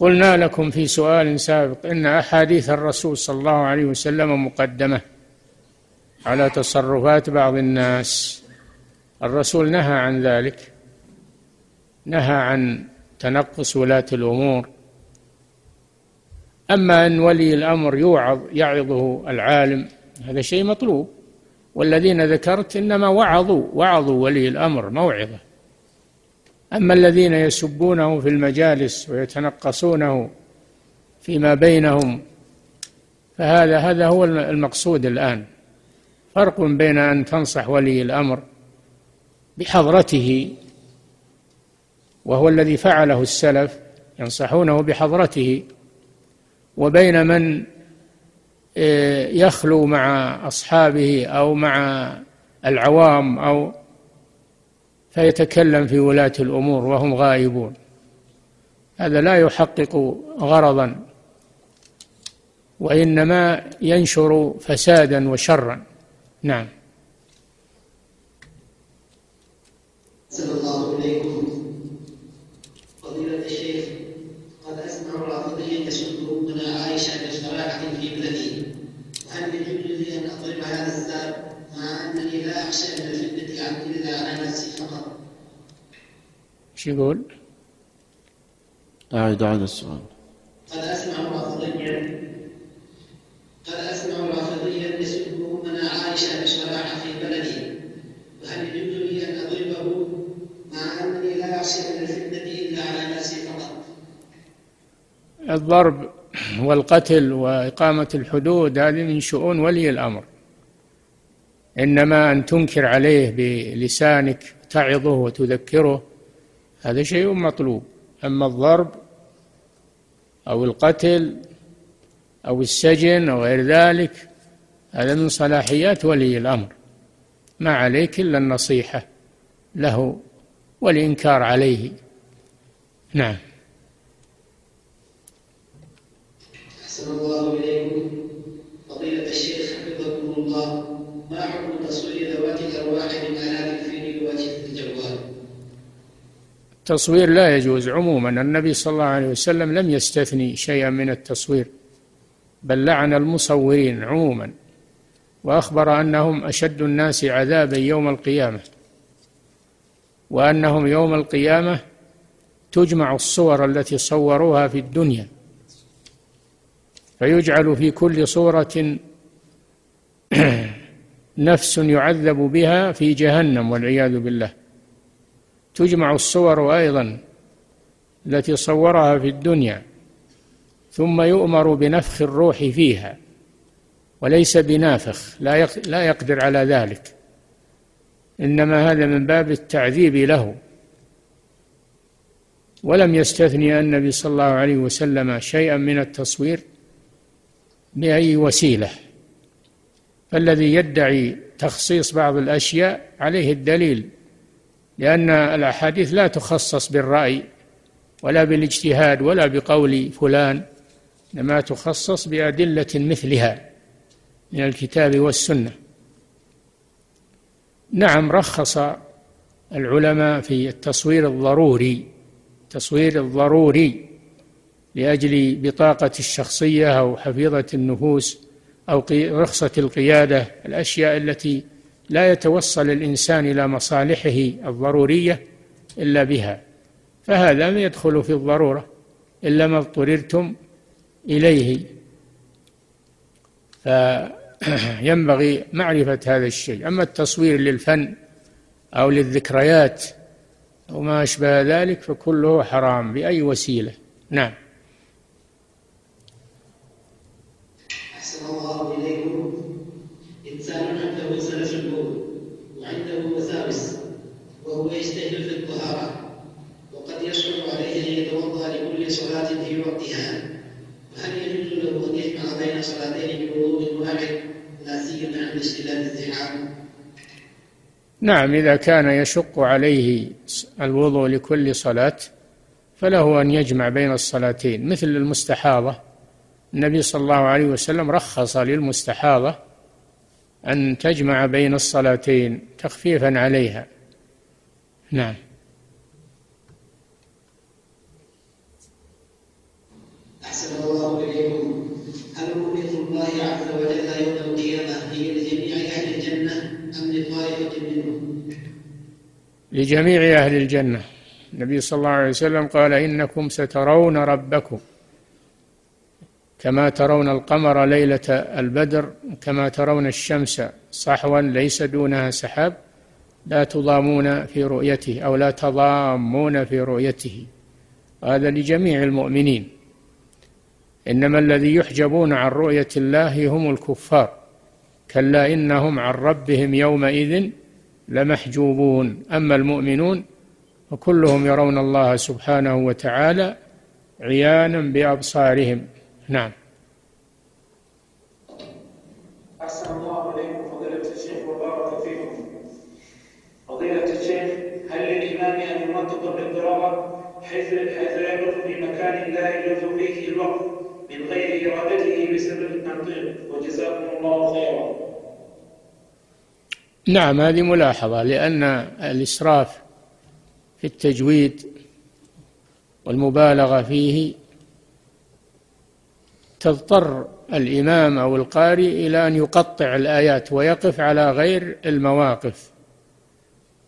قلنا لكم في سؤال سابق إن أحاديث الرسول صلى الله عليه وسلم مقدمة على تصرفات بعض الناس. الرسول نهى عن ذلك نهى عن تنقص ولاة الأمور. أما أن ولي الأمر يوعظ يعظه العالم هذا شيء مطلوب. والذين ذكرت إنما وعظوا وعظوا ولي الأمر موعظة. أما الذين يسبونه في المجالس ويتنقصونه فيما بينهم فهذا هذا هو المقصود الآن. فرق بين أن تنصح ولي الأمر بحضرته وهو الذي فعله السلف ينصحونه بحضرته وبين من آه، يخلو مع أصحابه أو مع العوام أو فيتكلم في ولاة الأمور وهم غائبون. هذا لا يحقق غرضا وإنما ينشر فسادا وشرا. نعم. الله إليكم فضيلة الشيخ قد أسمع رافضيا يسب ابن عائشة بصراحة في بلدي وهل يجوز لي أن أضرب هذا الساب مع أنني لا أخشى من الفتنة عن إلا على نفسي فقط شو يقول؟ أعد أعد السؤال. قد أسمع رافضيا قد أسمع رافضيا يسب أمنا عائشة بصراحة في بلدي وهل يجوز لي أن أضربه مع أنني لا أخشى من الفتنة إلا على نفسي فقط؟ الضرب والقتل وإقامة الحدود هذه من شؤون ولي الأمر. إنما أن تنكر عليه بلسانك تعظه وتذكره هذا شيء مطلوب. أما الضرب أو القتل أو السجن أو غير ذلك هذا من صلاحيات ولي الأمر. ما عليك إلا النصيحة له والإنكار عليه. نعم. أحسن الله إليكم. فضيلة الشيخ التصوير لا يجوز. عموما النبي صلى الله عليه وسلم لم يستثني شيئا من التصوير بل لعن المصورين عموما وأخبر أنهم أشد الناس عذابا يوم القيامة وأنهم يوم القيامة تجمع الصور التي صوروها في الدنيا فيجعل في كل صورة نفس يعذب بها في جهنم والعياذ بالله. تجمع الصور أيضا التي صورها في الدنيا ثم يؤمر بنفخ الروح فيها وليس بنافخ لا لا يقدر على ذلك. إنما هذا من باب التعذيب له. ولم يستثني النبي صلى الله عليه وسلم شيئا من التصوير بأي وسيلة. فالذي يدعي تخصيص بعض الأشياء عليه الدليل لأن الأحاديث لا تخصص بالرأي ولا بالاجتهاد ولا بقول فلان إنما تخصص بأدلة مثلها من الكتاب والسنة. نعم رخص العلماء في التصوير الضروري التصوير الضروري لأجل بطاقة الشخصية أو حفيظة النفوس أو رخصة القيادة الأشياء التي لا يتوصل الإنسان إلى مصالحه الضرورية إلا بها فهذا ما يدخل في الضرورة إلا ما اضطررتم إليه. فينبغي معرفة هذا الشيء. أما التصوير للفن أو للذكريات أو ما أشبه ذلك فكله حرام بأي وسيلة. نعم. الله إليكم إنسان عنده سلس البول وعنده وساوس وهو يجتهد في الطهارة وقد يشرع عليه أن يتوضأ لكل صلاة في وقتها فهل يجوز له أن يجمع بين صلاتين بوضوء واحد لا سيما عند اشتداد الزحام؟ نعم إذا كان يشق عليه الوضوء لكل صلاة فله أن يجمع بين الصلاتين مثل المستحاضة. النبي صلى الله عليه وسلم رخص للمستحاضة أن تجمع بين الصلاتين تخفيفا عليها. نعم. أحسن الله إليكم هل رؤية الله عز وجل يوم القيامة هي لجميع أهل الجنة أم لطائفة منهم؟ لجميع أهل الجنة. النبي صلى الله عليه وسلم قال إنكم سترون ربكم كما ترون القمر ليلة البدر كما ترون الشمس صحوا ليس دونها سحاب لا تضامون في رؤيته أو لا تضامون في رؤيته. هذا لجميع المؤمنين. إنما الذي يحجبون عن رؤية الله هم الكفار. كلا إنهم عن ربهم يومئذ لمحجوبون. أما المؤمنون فكلهم يرون الله سبحانه وتعالى عيانا بأبصارهم. نعم. أحسن الله فضيلة الشيخ وبارك فيكم. فضيلة الشيخ هل للإمام أن بالقراءة حيث حيث في مكان لا يجوز فيه الوقف من غير إرادته بسبب التنطيق؟ وجزاكم الله خيرا. نعم هذه ملاحظة لأن الإسراف في التجويد والمبالغة فيه تضطر الإمام أو القارئ إلى أن يقطع الآيات ويقف على غير المواقف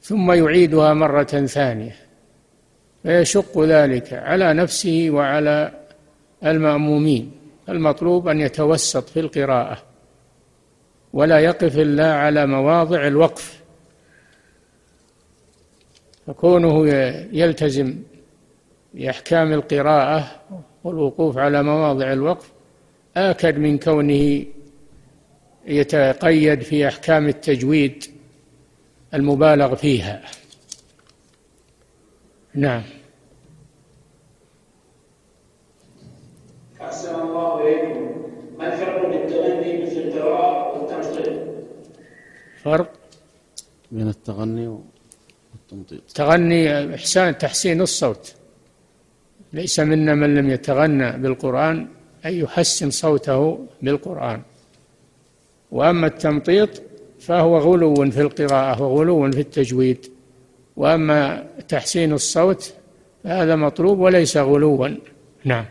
ثم يعيدها مرة ثانية فيشق ذلك على نفسه وعلى المأمومين المطلوب أن يتوسط في القراءة. ولا يقف إلا على مواضع الوقف. فكونه يلتزم بأحكام القراءة والوقوف على مواضع الوقف آكد من كونه يتقيد في أحكام التجويد المبالغ فيها. نعم أحسن الله إليكم ما الفرق بين التغني مثل القراءة والتمثيل فرق بين التغني والتمطيط. تغني إحسان تحسين الصوت. ليس منا من لم يتغنى بالقرآن أن يحسن صوته بالقرآن. وأما التمطيط فهو غلو في القراءة وغلو في التجويد. وأما تحسين الصوت فهذا مطلوب وليس غلوا. نعم.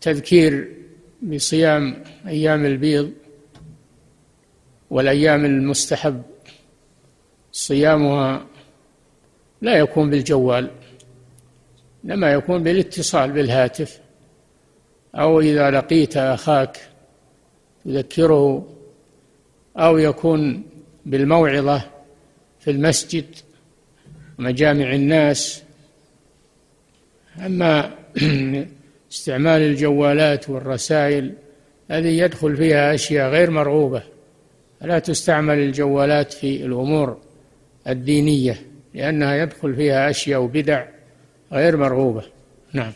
تذكير بصيام أيام البيض والأيام المستحب. صيامها لا يكون بالجوال إنما يكون بالاتصال بالهاتف أو إذا لقيت أخاك تذكره أو يكون بالموعظة في المسجد مجامع الناس. أما استعمال الجوالات والرسائل هذه يدخل فيها أشياء غير مرغوبة. لا تستعمل الجوالات في الأمور الدينية لأنها يدخل فيها أشياء وبدع غير مرغوبة. نعم.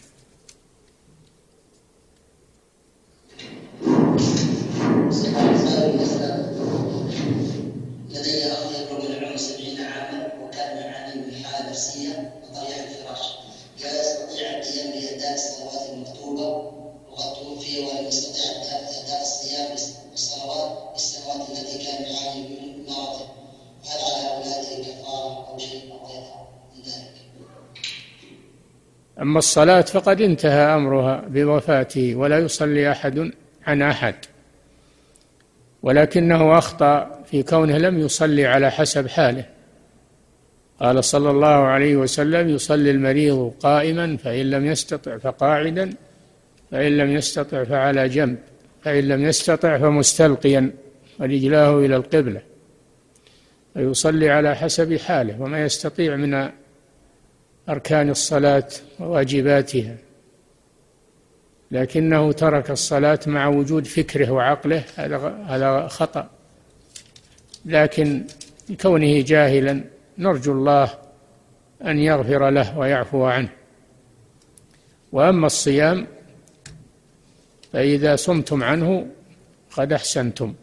أما الصلاة فقد انتهى أمرها بوفاته ولا يصلي أحد عن أحد. ولكنه أخطأ في كونه لم يصلي على حسب حاله. قال صلى الله عليه وسلم يصلي المريض قائما فإن لم يستطع فقاعدا فإن لم يستطع فعلى جنب فإن لم يستطع فمستلقيا ورجلاه إلى القبلة. فيصلي على حسب حاله وما يستطيع من أركان الصلاة وواجباتها. لكنه ترك الصلاة مع وجود فكره وعقله هذا هذا خطأ. لكن لكونه جاهلا نرجو الله أن يغفر له ويعفو عنه. وأما الصيام فإذا صمتم عنه قد أحسنتم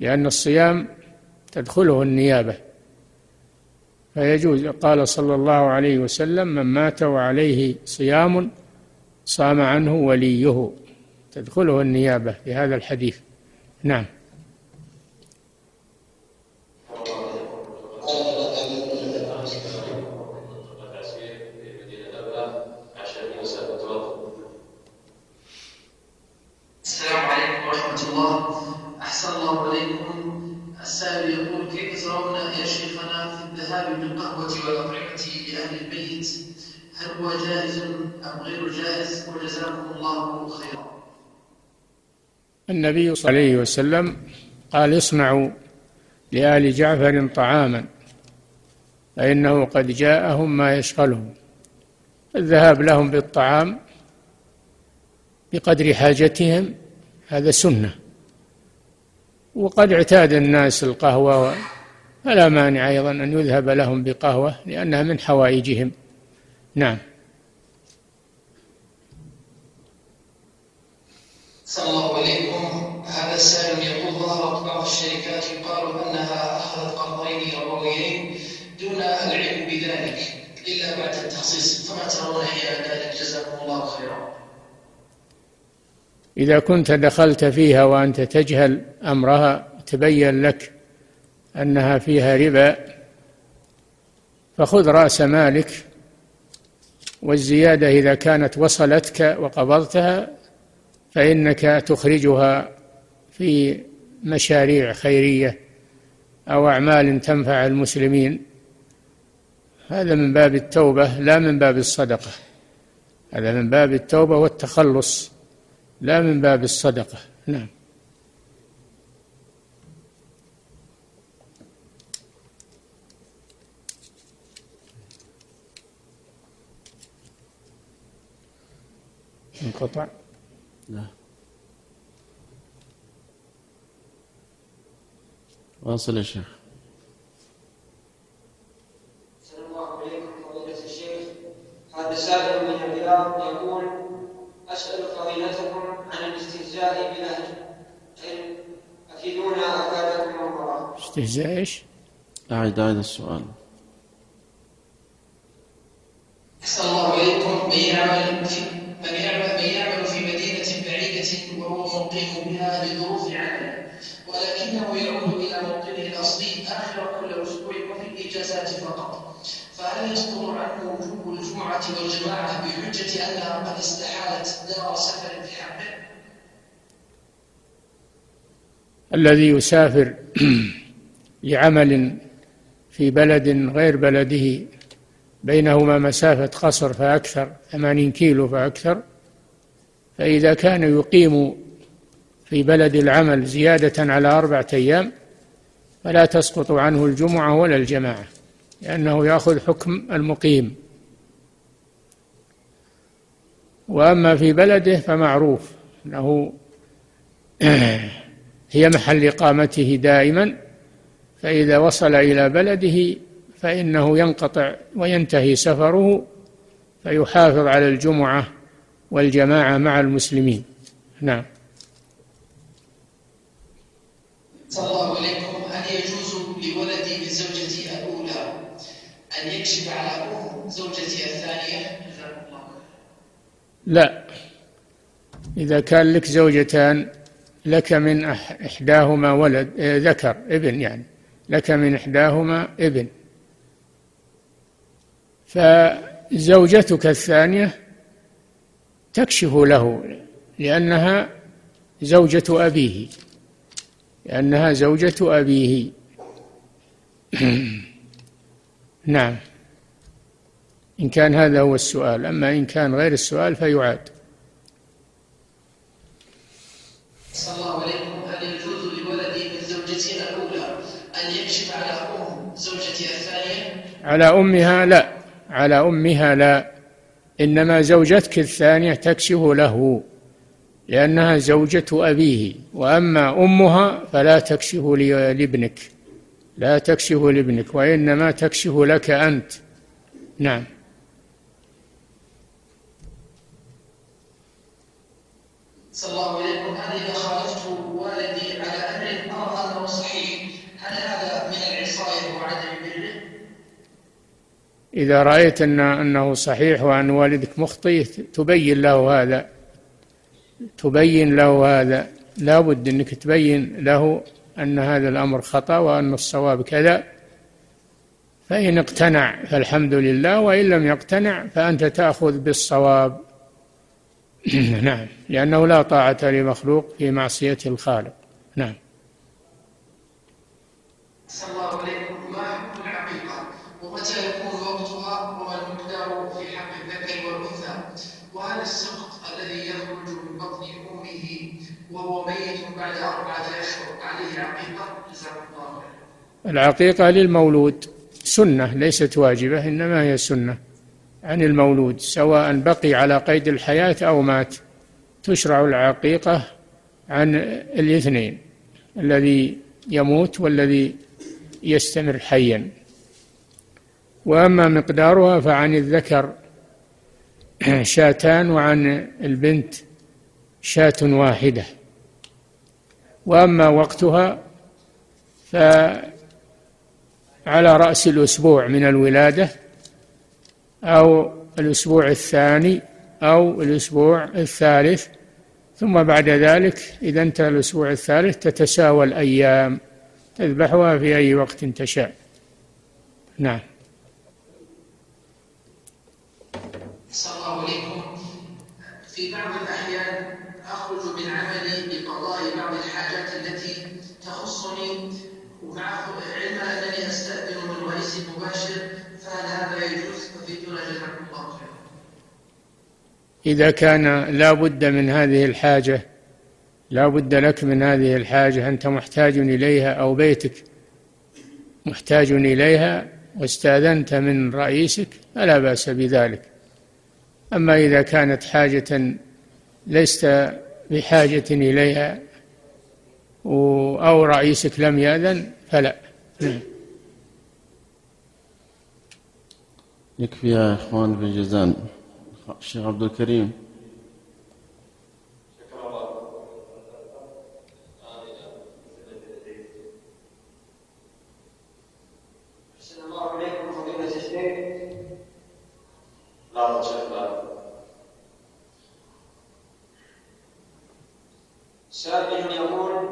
لأن الصيام تدخله النيابة. فيجوز. قال صلى الله عليه وسلم من مات وعليه صيام صام عنه وليه. تدخله النيابة في هذا الحديث. نعم. النبي صلى الله عليه وسلم قال اصنعوا لآل جعفر طعاما فإنه قد جاءهم ما يشغلهم الذهاب لهم بالطعام بقدر حاجتهم هذا سنة وقد اعتاد الناس القهوة فلا مانع أيضا أن يذهب لهم بقهوة لأنها من حوائجهم. نعم. صلى الله عليكم هذا يقول ظهرت بعض الشركات يقال أنها اخذت قرضين ربويين دون العلم بذلك إلا بعد التخصيص. فما ترون حيال ذلك؟ جزاكم الله خيرا. إذا كنت دخلت فيها وأنت تجهل أمرها تبين لك أنها فيها ربا فخذ رأس مالك والزيادة إذا كانت وصلتك وقبضتها فإنك تخرجها في مشاريع خيرية أو أعمال تنفع المسلمين. هذا من باب التوبة لا من باب الصدقة. هذا من باب التوبة والتخلص لا من باب الصدقة. نعم. انقطع. لا. واصل يا شيخ. السلام عليكم فضيلة الشيخ. هذا سائل من الرياض يقول أسأل فضيلتكم عن الاستهزاء أفادكم الله استهزاء إيش؟ أعد أعد السؤال. أحسن الله إليكم. من يعمل في من يعمل من يعمل في مدينة بعيدة وهو مقيم بها لظروف عمله ولكنه يعود إلى موطنه الأصلي آخر كل أسبوع وفي الإجازات فقط فهل يصدر عنه وجوب الجمعة والجماعة بحجة أنها قد استحالت دار سفر في حقه؟ الذي يسافر لعمل في بلد غير بلده بينهما مسافة قصر فأكثر ثمانين كيلو فأكثر فإذا كان يقيم في بلد العمل زيادة على أربعة أيام فلا تسقط عنه الجمعة ولا الجماعة لأنه يأخذ حكم المقيم. وأما في بلده فمعروف أنه هي محل إقامته دائما فإذا وصل إلى بلده فإنه ينقطع وينتهي سفره فيحافظ على الجمعة والجماعة مع المسلمين. نعم صلى الله عليكم هل يجوز لولدي من زوجتي الأولى أن يكشف على أم زوجتي الثانية؟ لا. إذا كان لك زوجتان لك من إحداهما ولد آه، ذكر ابن يعني. لك من إحداهما ابن. فزوجتك الثانية تكشف له لأنها زوجة أبيه. لأنها زوجة أبيه. نعم. إن كان هذا هو السؤال. أما إن كان غير السؤال فيعاد. صلى الله عليكم. هل يجوز لولدي من زوجتي الأولى أن يكشف على أم زوجتي الثانية؟ على أمها لا. على أمها لا. إنما زوجتك الثانية تكشف له لأنها زوجة أبيه. وأما أمها فلا تكشف لابنك. لا تكشف لابنك وإنما تكشف لك أنت. نعم. صلى الله عليكم. خالفت والدي على أمر أرى أنه صحيح. هل هذا من العصاية وعدم بره؟ إذا رأيت أن أنه صحيح وأن والدك مخطئ تبين له هذا. تبين له هذا. لا بد أنك تبين له أن هذا الأمر خطأ وأن الصواب كذا فإن اقتنع فالحمد لله وإن لم يقتنع فأنت تأخذ بالصواب. نعم لأنه لا طاعة لمخلوق في معصية الخالق. نعم. صلى الله عليكم. ما العقيقة ومتى العقيقة للمولود سنة ليست واجبة إنما هي سنة عن المولود سواء بقي على قيد الحياة أو مات. تشرع العقيقة عن الاثنين الذي يموت والذي يستمر حيا. وأما مقدارها فعن الذكر شاتان وعن البنت شاة واحدة. وأما وقتها فعلى رأس الأسبوع من الولادة أو الأسبوع الثاني أو الأسبوع الثالث. ثم بعد ذلك إذا انتهى الأسبوع الثالث تتساوى الأيام. تذبحها في أي وقت تشاء. نعم. صلى الله عليكم. في بعض الأحيان يجوز. جزاكم الله خيرا. إذا كان لا بد من هذه الحاجة لا بد لك من هذه الحاجة. أنت محتاج إليها أو بيتك. محتاج إليها واستأذنت من رئيسك فلا بأس بذلك. أما إذا كانت حاجة لست بحاجة إليها أو رئيسك لم يأذن فلا نعم. يكفي يا إخوان في الجزان الشيخ عبد الكريم. سائل يقول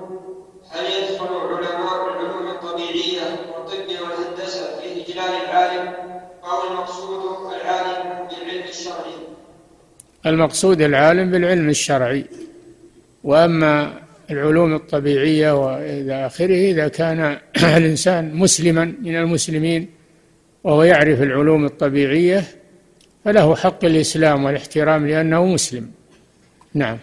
هل يدخل علماء العلوم الطبيعية والطب والهندسة في إجلال العالم؟ المقصود العالم بالعلم الشرعي؟ المقصود العالم بالعلم الشرعي وأما العلوم الطبيعية وإلى آخره إذا كان الإنسان مسلما من المسلمين وهو يعرف العلوم الطبيعية فله حق الإسلام والاحترام لأنه مسلم نعم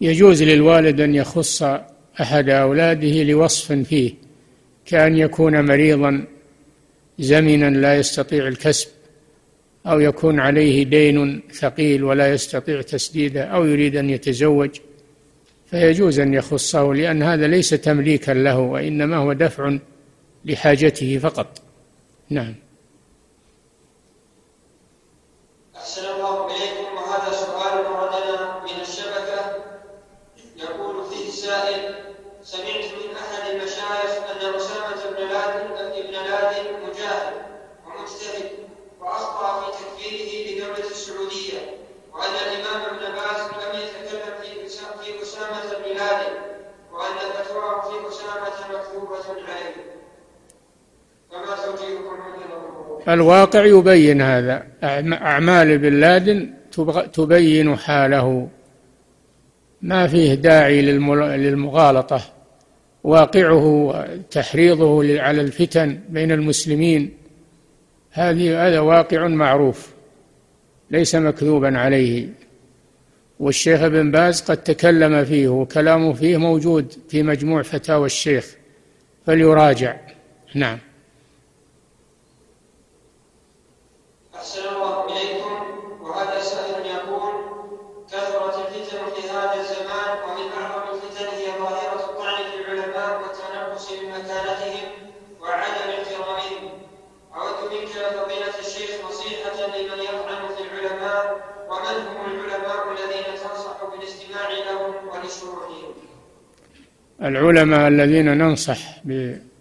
يجوز للوالد أن يخص أحد أولاده لوصف فيه كأن يكون مريضا زمنا لا يستطيع الكسب أو يكون عليه دين ثقيل ولا يستطيع تسديده أو يريد أن يتزوج. فيجوز أن يخصه لأن هذا ليس تمليكا له وإنما هو دفع لحاجته فقط. نعم. الواقع يبين هذا. أعمال بن لادن تبين حاله. ما فيه داعي للمغالطة. واقعه تحريضه على الفتن بين المسلمين. هذه هذا واقع معروف. ليس مكذوبا عليه. والشيخ ابن باز قد تكلم فيه وكلامه فيه موجود في مجموع فتاوى الشيخ. فليراجع. نعم. العلماء الذين ننصح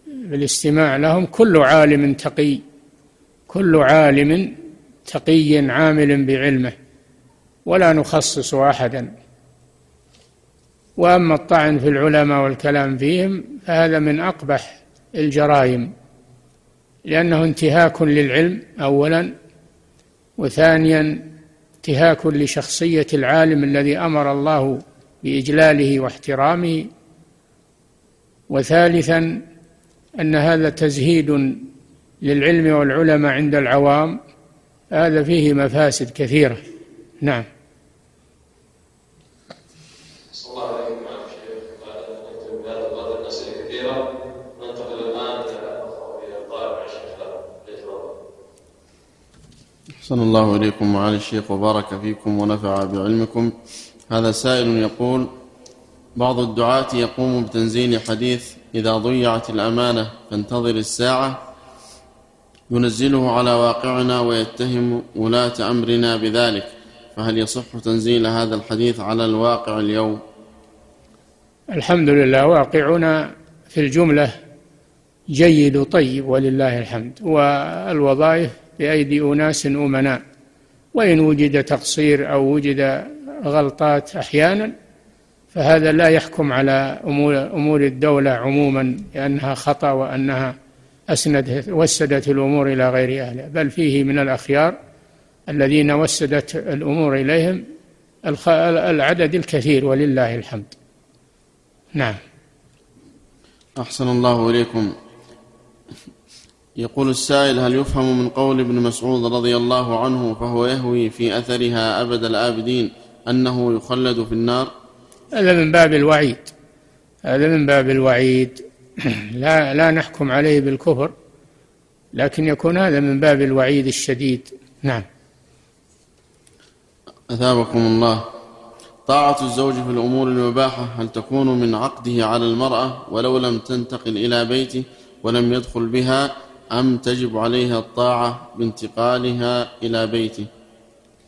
بالاستماع لهم كل عالم تقي كل عالم تقي عامل بعلمه ولا نخصص أحدا. وأما الطعن في العلماء والكلام فيهم فهذا من أقبح الجرائم لأنه انتهاك للعلم اولا وثانيا انتهاك لشخصية العالم الذي أمر الله بإجلاله واحترامه وثالثا أن هذا تزهيد للعلم والعلماء عند العوام. هذا فيه مفاسد كثيرة. نعم. أحسن الله إليكم معالي الشيخ وبارك فيكم ونفع بعلمكم. هذا سائل يقول بعض الدعاة يقوم بتنزيل حديث إذا ضيعت الأمانة فانتظر الساعة. ينزله على واقعنا ويتهم ولاة أمرنا بذلك. فهل يصح تنزيل هذا الحديث على الواقع اليوم؟ الحمد لله. واقعنا في الجملة جيد وطيب ولله الحمد والوظائف بأيدي أناس أمناء. وإن وجد تقصير أو وجد غلطات أحيانا فهذا لا يحكم على أمور, الدولة عموما لأنها خطأ وأنها أسندت وسدت الأمور إلى غير أهلها. بل فيه من الأخيار الذين وسدت الأمور إليهم العدد الكثير ولله الحمد. نعم. أحسن الله إليكم. يقول السائل هل يفهم من قول ابن مسعود رضي الله عنه فهو يهوي في أثرها أبد الآبدين أنه يخلد في النار؟ هذا من باب الوعيد. هذا من باب الوعيد. لا لا نحكم عليه بالكفر لكن يكون هذا من باب الوعيد الشديد. نعم. أثابكم الله. طاعة الزوج في الأمور المباحة هل تكون من عقده على المرأة ولو لم تنتقل إلى بيته ولم يدخل بها أم تجب عليها الطاعة بانتقالها إلى بيته؟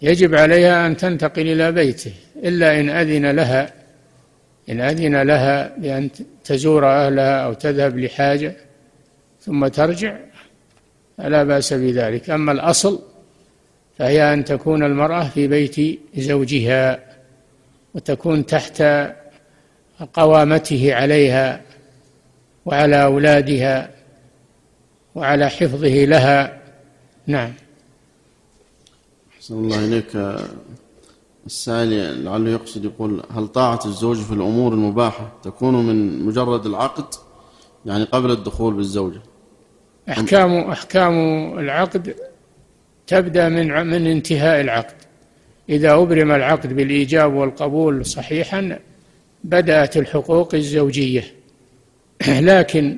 يجب عليها أن تنتقل إلى بيته إلا إن أذن لها إن أذن لها بأن تزور أهلها أو تذهب لحاجة ثم ترجع فلا بأس بذلك. أما الأصل فهي أن تكون المرأة في بيت زوجها وتكون تحت قوامته عليها وعلى أولادها وعلى حفظه لها. نعم. أحسن الله إليك. السائل لعله يقصد يقول هل طاعة الزوج في الأمور المباحة تكون من مجرد العقد؟ يعني قبل الدخول بالزوجة. أحكام أحكام العقد تبدأ من من انتهاء العقد. إذا أبرم العقد بالإيجاب والقبول صحيحا بدأت الحقوق الزوجية. لكن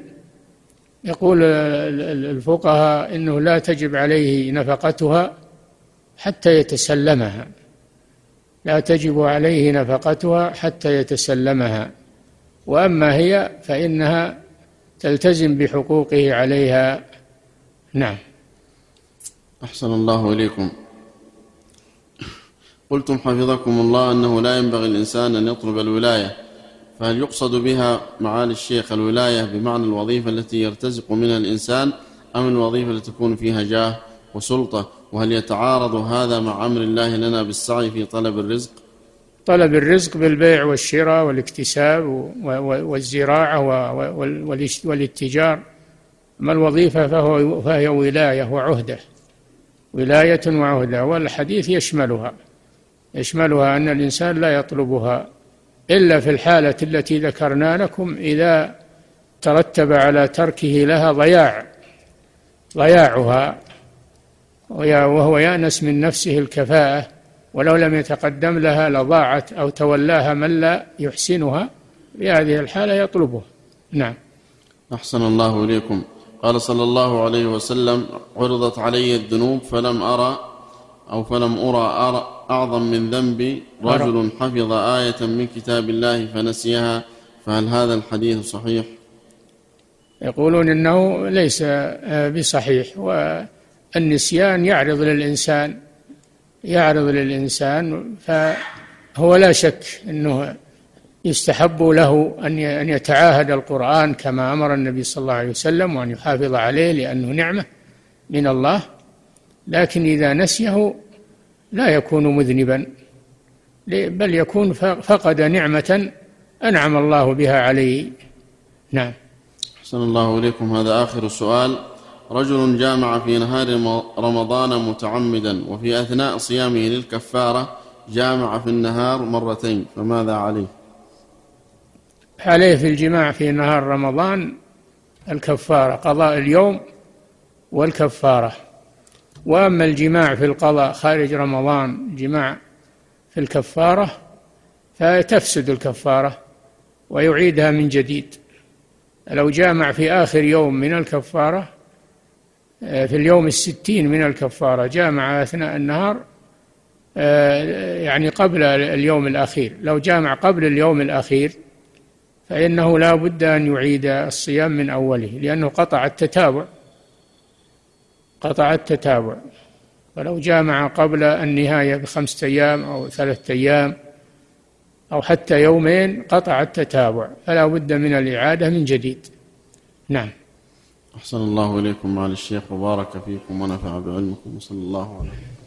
يقول الفقهاء إنه لا تجب عليه نفقتها حتى يتسلمها. لا تجب عليه نفقتها حتى يتسلمها. وأما هي فإنها تلتزم بحقوقه عليها. نعم. أحسن الله إليكم. قلتم حفظكم الله أنه لا ينبغي الإنسان أن يطلب الولاية فهل يقصد بها معالي الشيخ الولاية بمعنى الوظيفة التي يرتزق منها الإنسان أم الوظيفة التي تكون فيها جاه؟ وسلطة وهل يتعارض هذا مع أمر الله لنا بالسعي في طلب الرزق؟ طلب الرزق بالبيع والشراء والاكتساب والزراعة والاتجار. أما الوظيفة فهو فهي ولاية وعهدة ولاية وعهدة والحديث يشملها. يشملها أن الإنسان لا يطلبها إلا في الحالة التي ذكرنا لكم إذا ترتب على تركه لها ضياع ضياعها. وهو يأنس من نفسه الكفاءة ولو لم يتقدم لها لضاعت أو تولاها من لا يحسنها في هذه الحالة يطلبه نعم. أحسن الله إليكم. قال صلى الله عليه وسلم عرضت علي الذنوب فلم أرى أو فلم أرى, أرى أعظم من ذنبي. رجل حفظ آية من كتاب الله فنسيها فهل هذا الحديث صحيح؟ يقولون إنه ليس آه، بصحيح والنسيان يعرض للإنسان يعرض للإنسان فهو لا شك أنه يستحب له أن يتعاهد القرآن كما أمر النبي صلى الله عليه وسلم وأن يحافظ عليه لأنه نعمة من الله. لكن إذا نسيه لا يكون مذنبا بل يكون فقد نعمة أنعم الله بها عليه. نعم. أحسن الله إليكم. هذا آخر سؤال. رجل جامع في نهار رمضان متعمدا وفي أثناء صيامه للكفارة جامع في النهار مرتين فماذا عليه؟ عليه في الجماع في نهار رمضان الكفارة قضاء اليوم والكفارة. وأما الجماع في القضاء خارج رمضان جماع في الكفارة فتفسد الكفارة ويعيدها من جديد. لو جامع في آخر يوم من الكفارة آه، في اليوم الستين من الكفارة جامع أثناء النهار آه، يعني قبل اليوم الأخير. لو جامع قبل اليوم الأخير فإنه لا بد أن يعيد الصيام من أوله لأنه قطع التتابع. قطع التتابع. ولو جامع قبل النهاية بخمسة أيام أو ثلاثة أيام أو حتى يومين قطع التتابع. فلا بد من الإعادة من جديد. نعم. أحسن الله إليكم معالي الشيخ وبارك فيكم ونفع بعلمكم وصلى الله عليه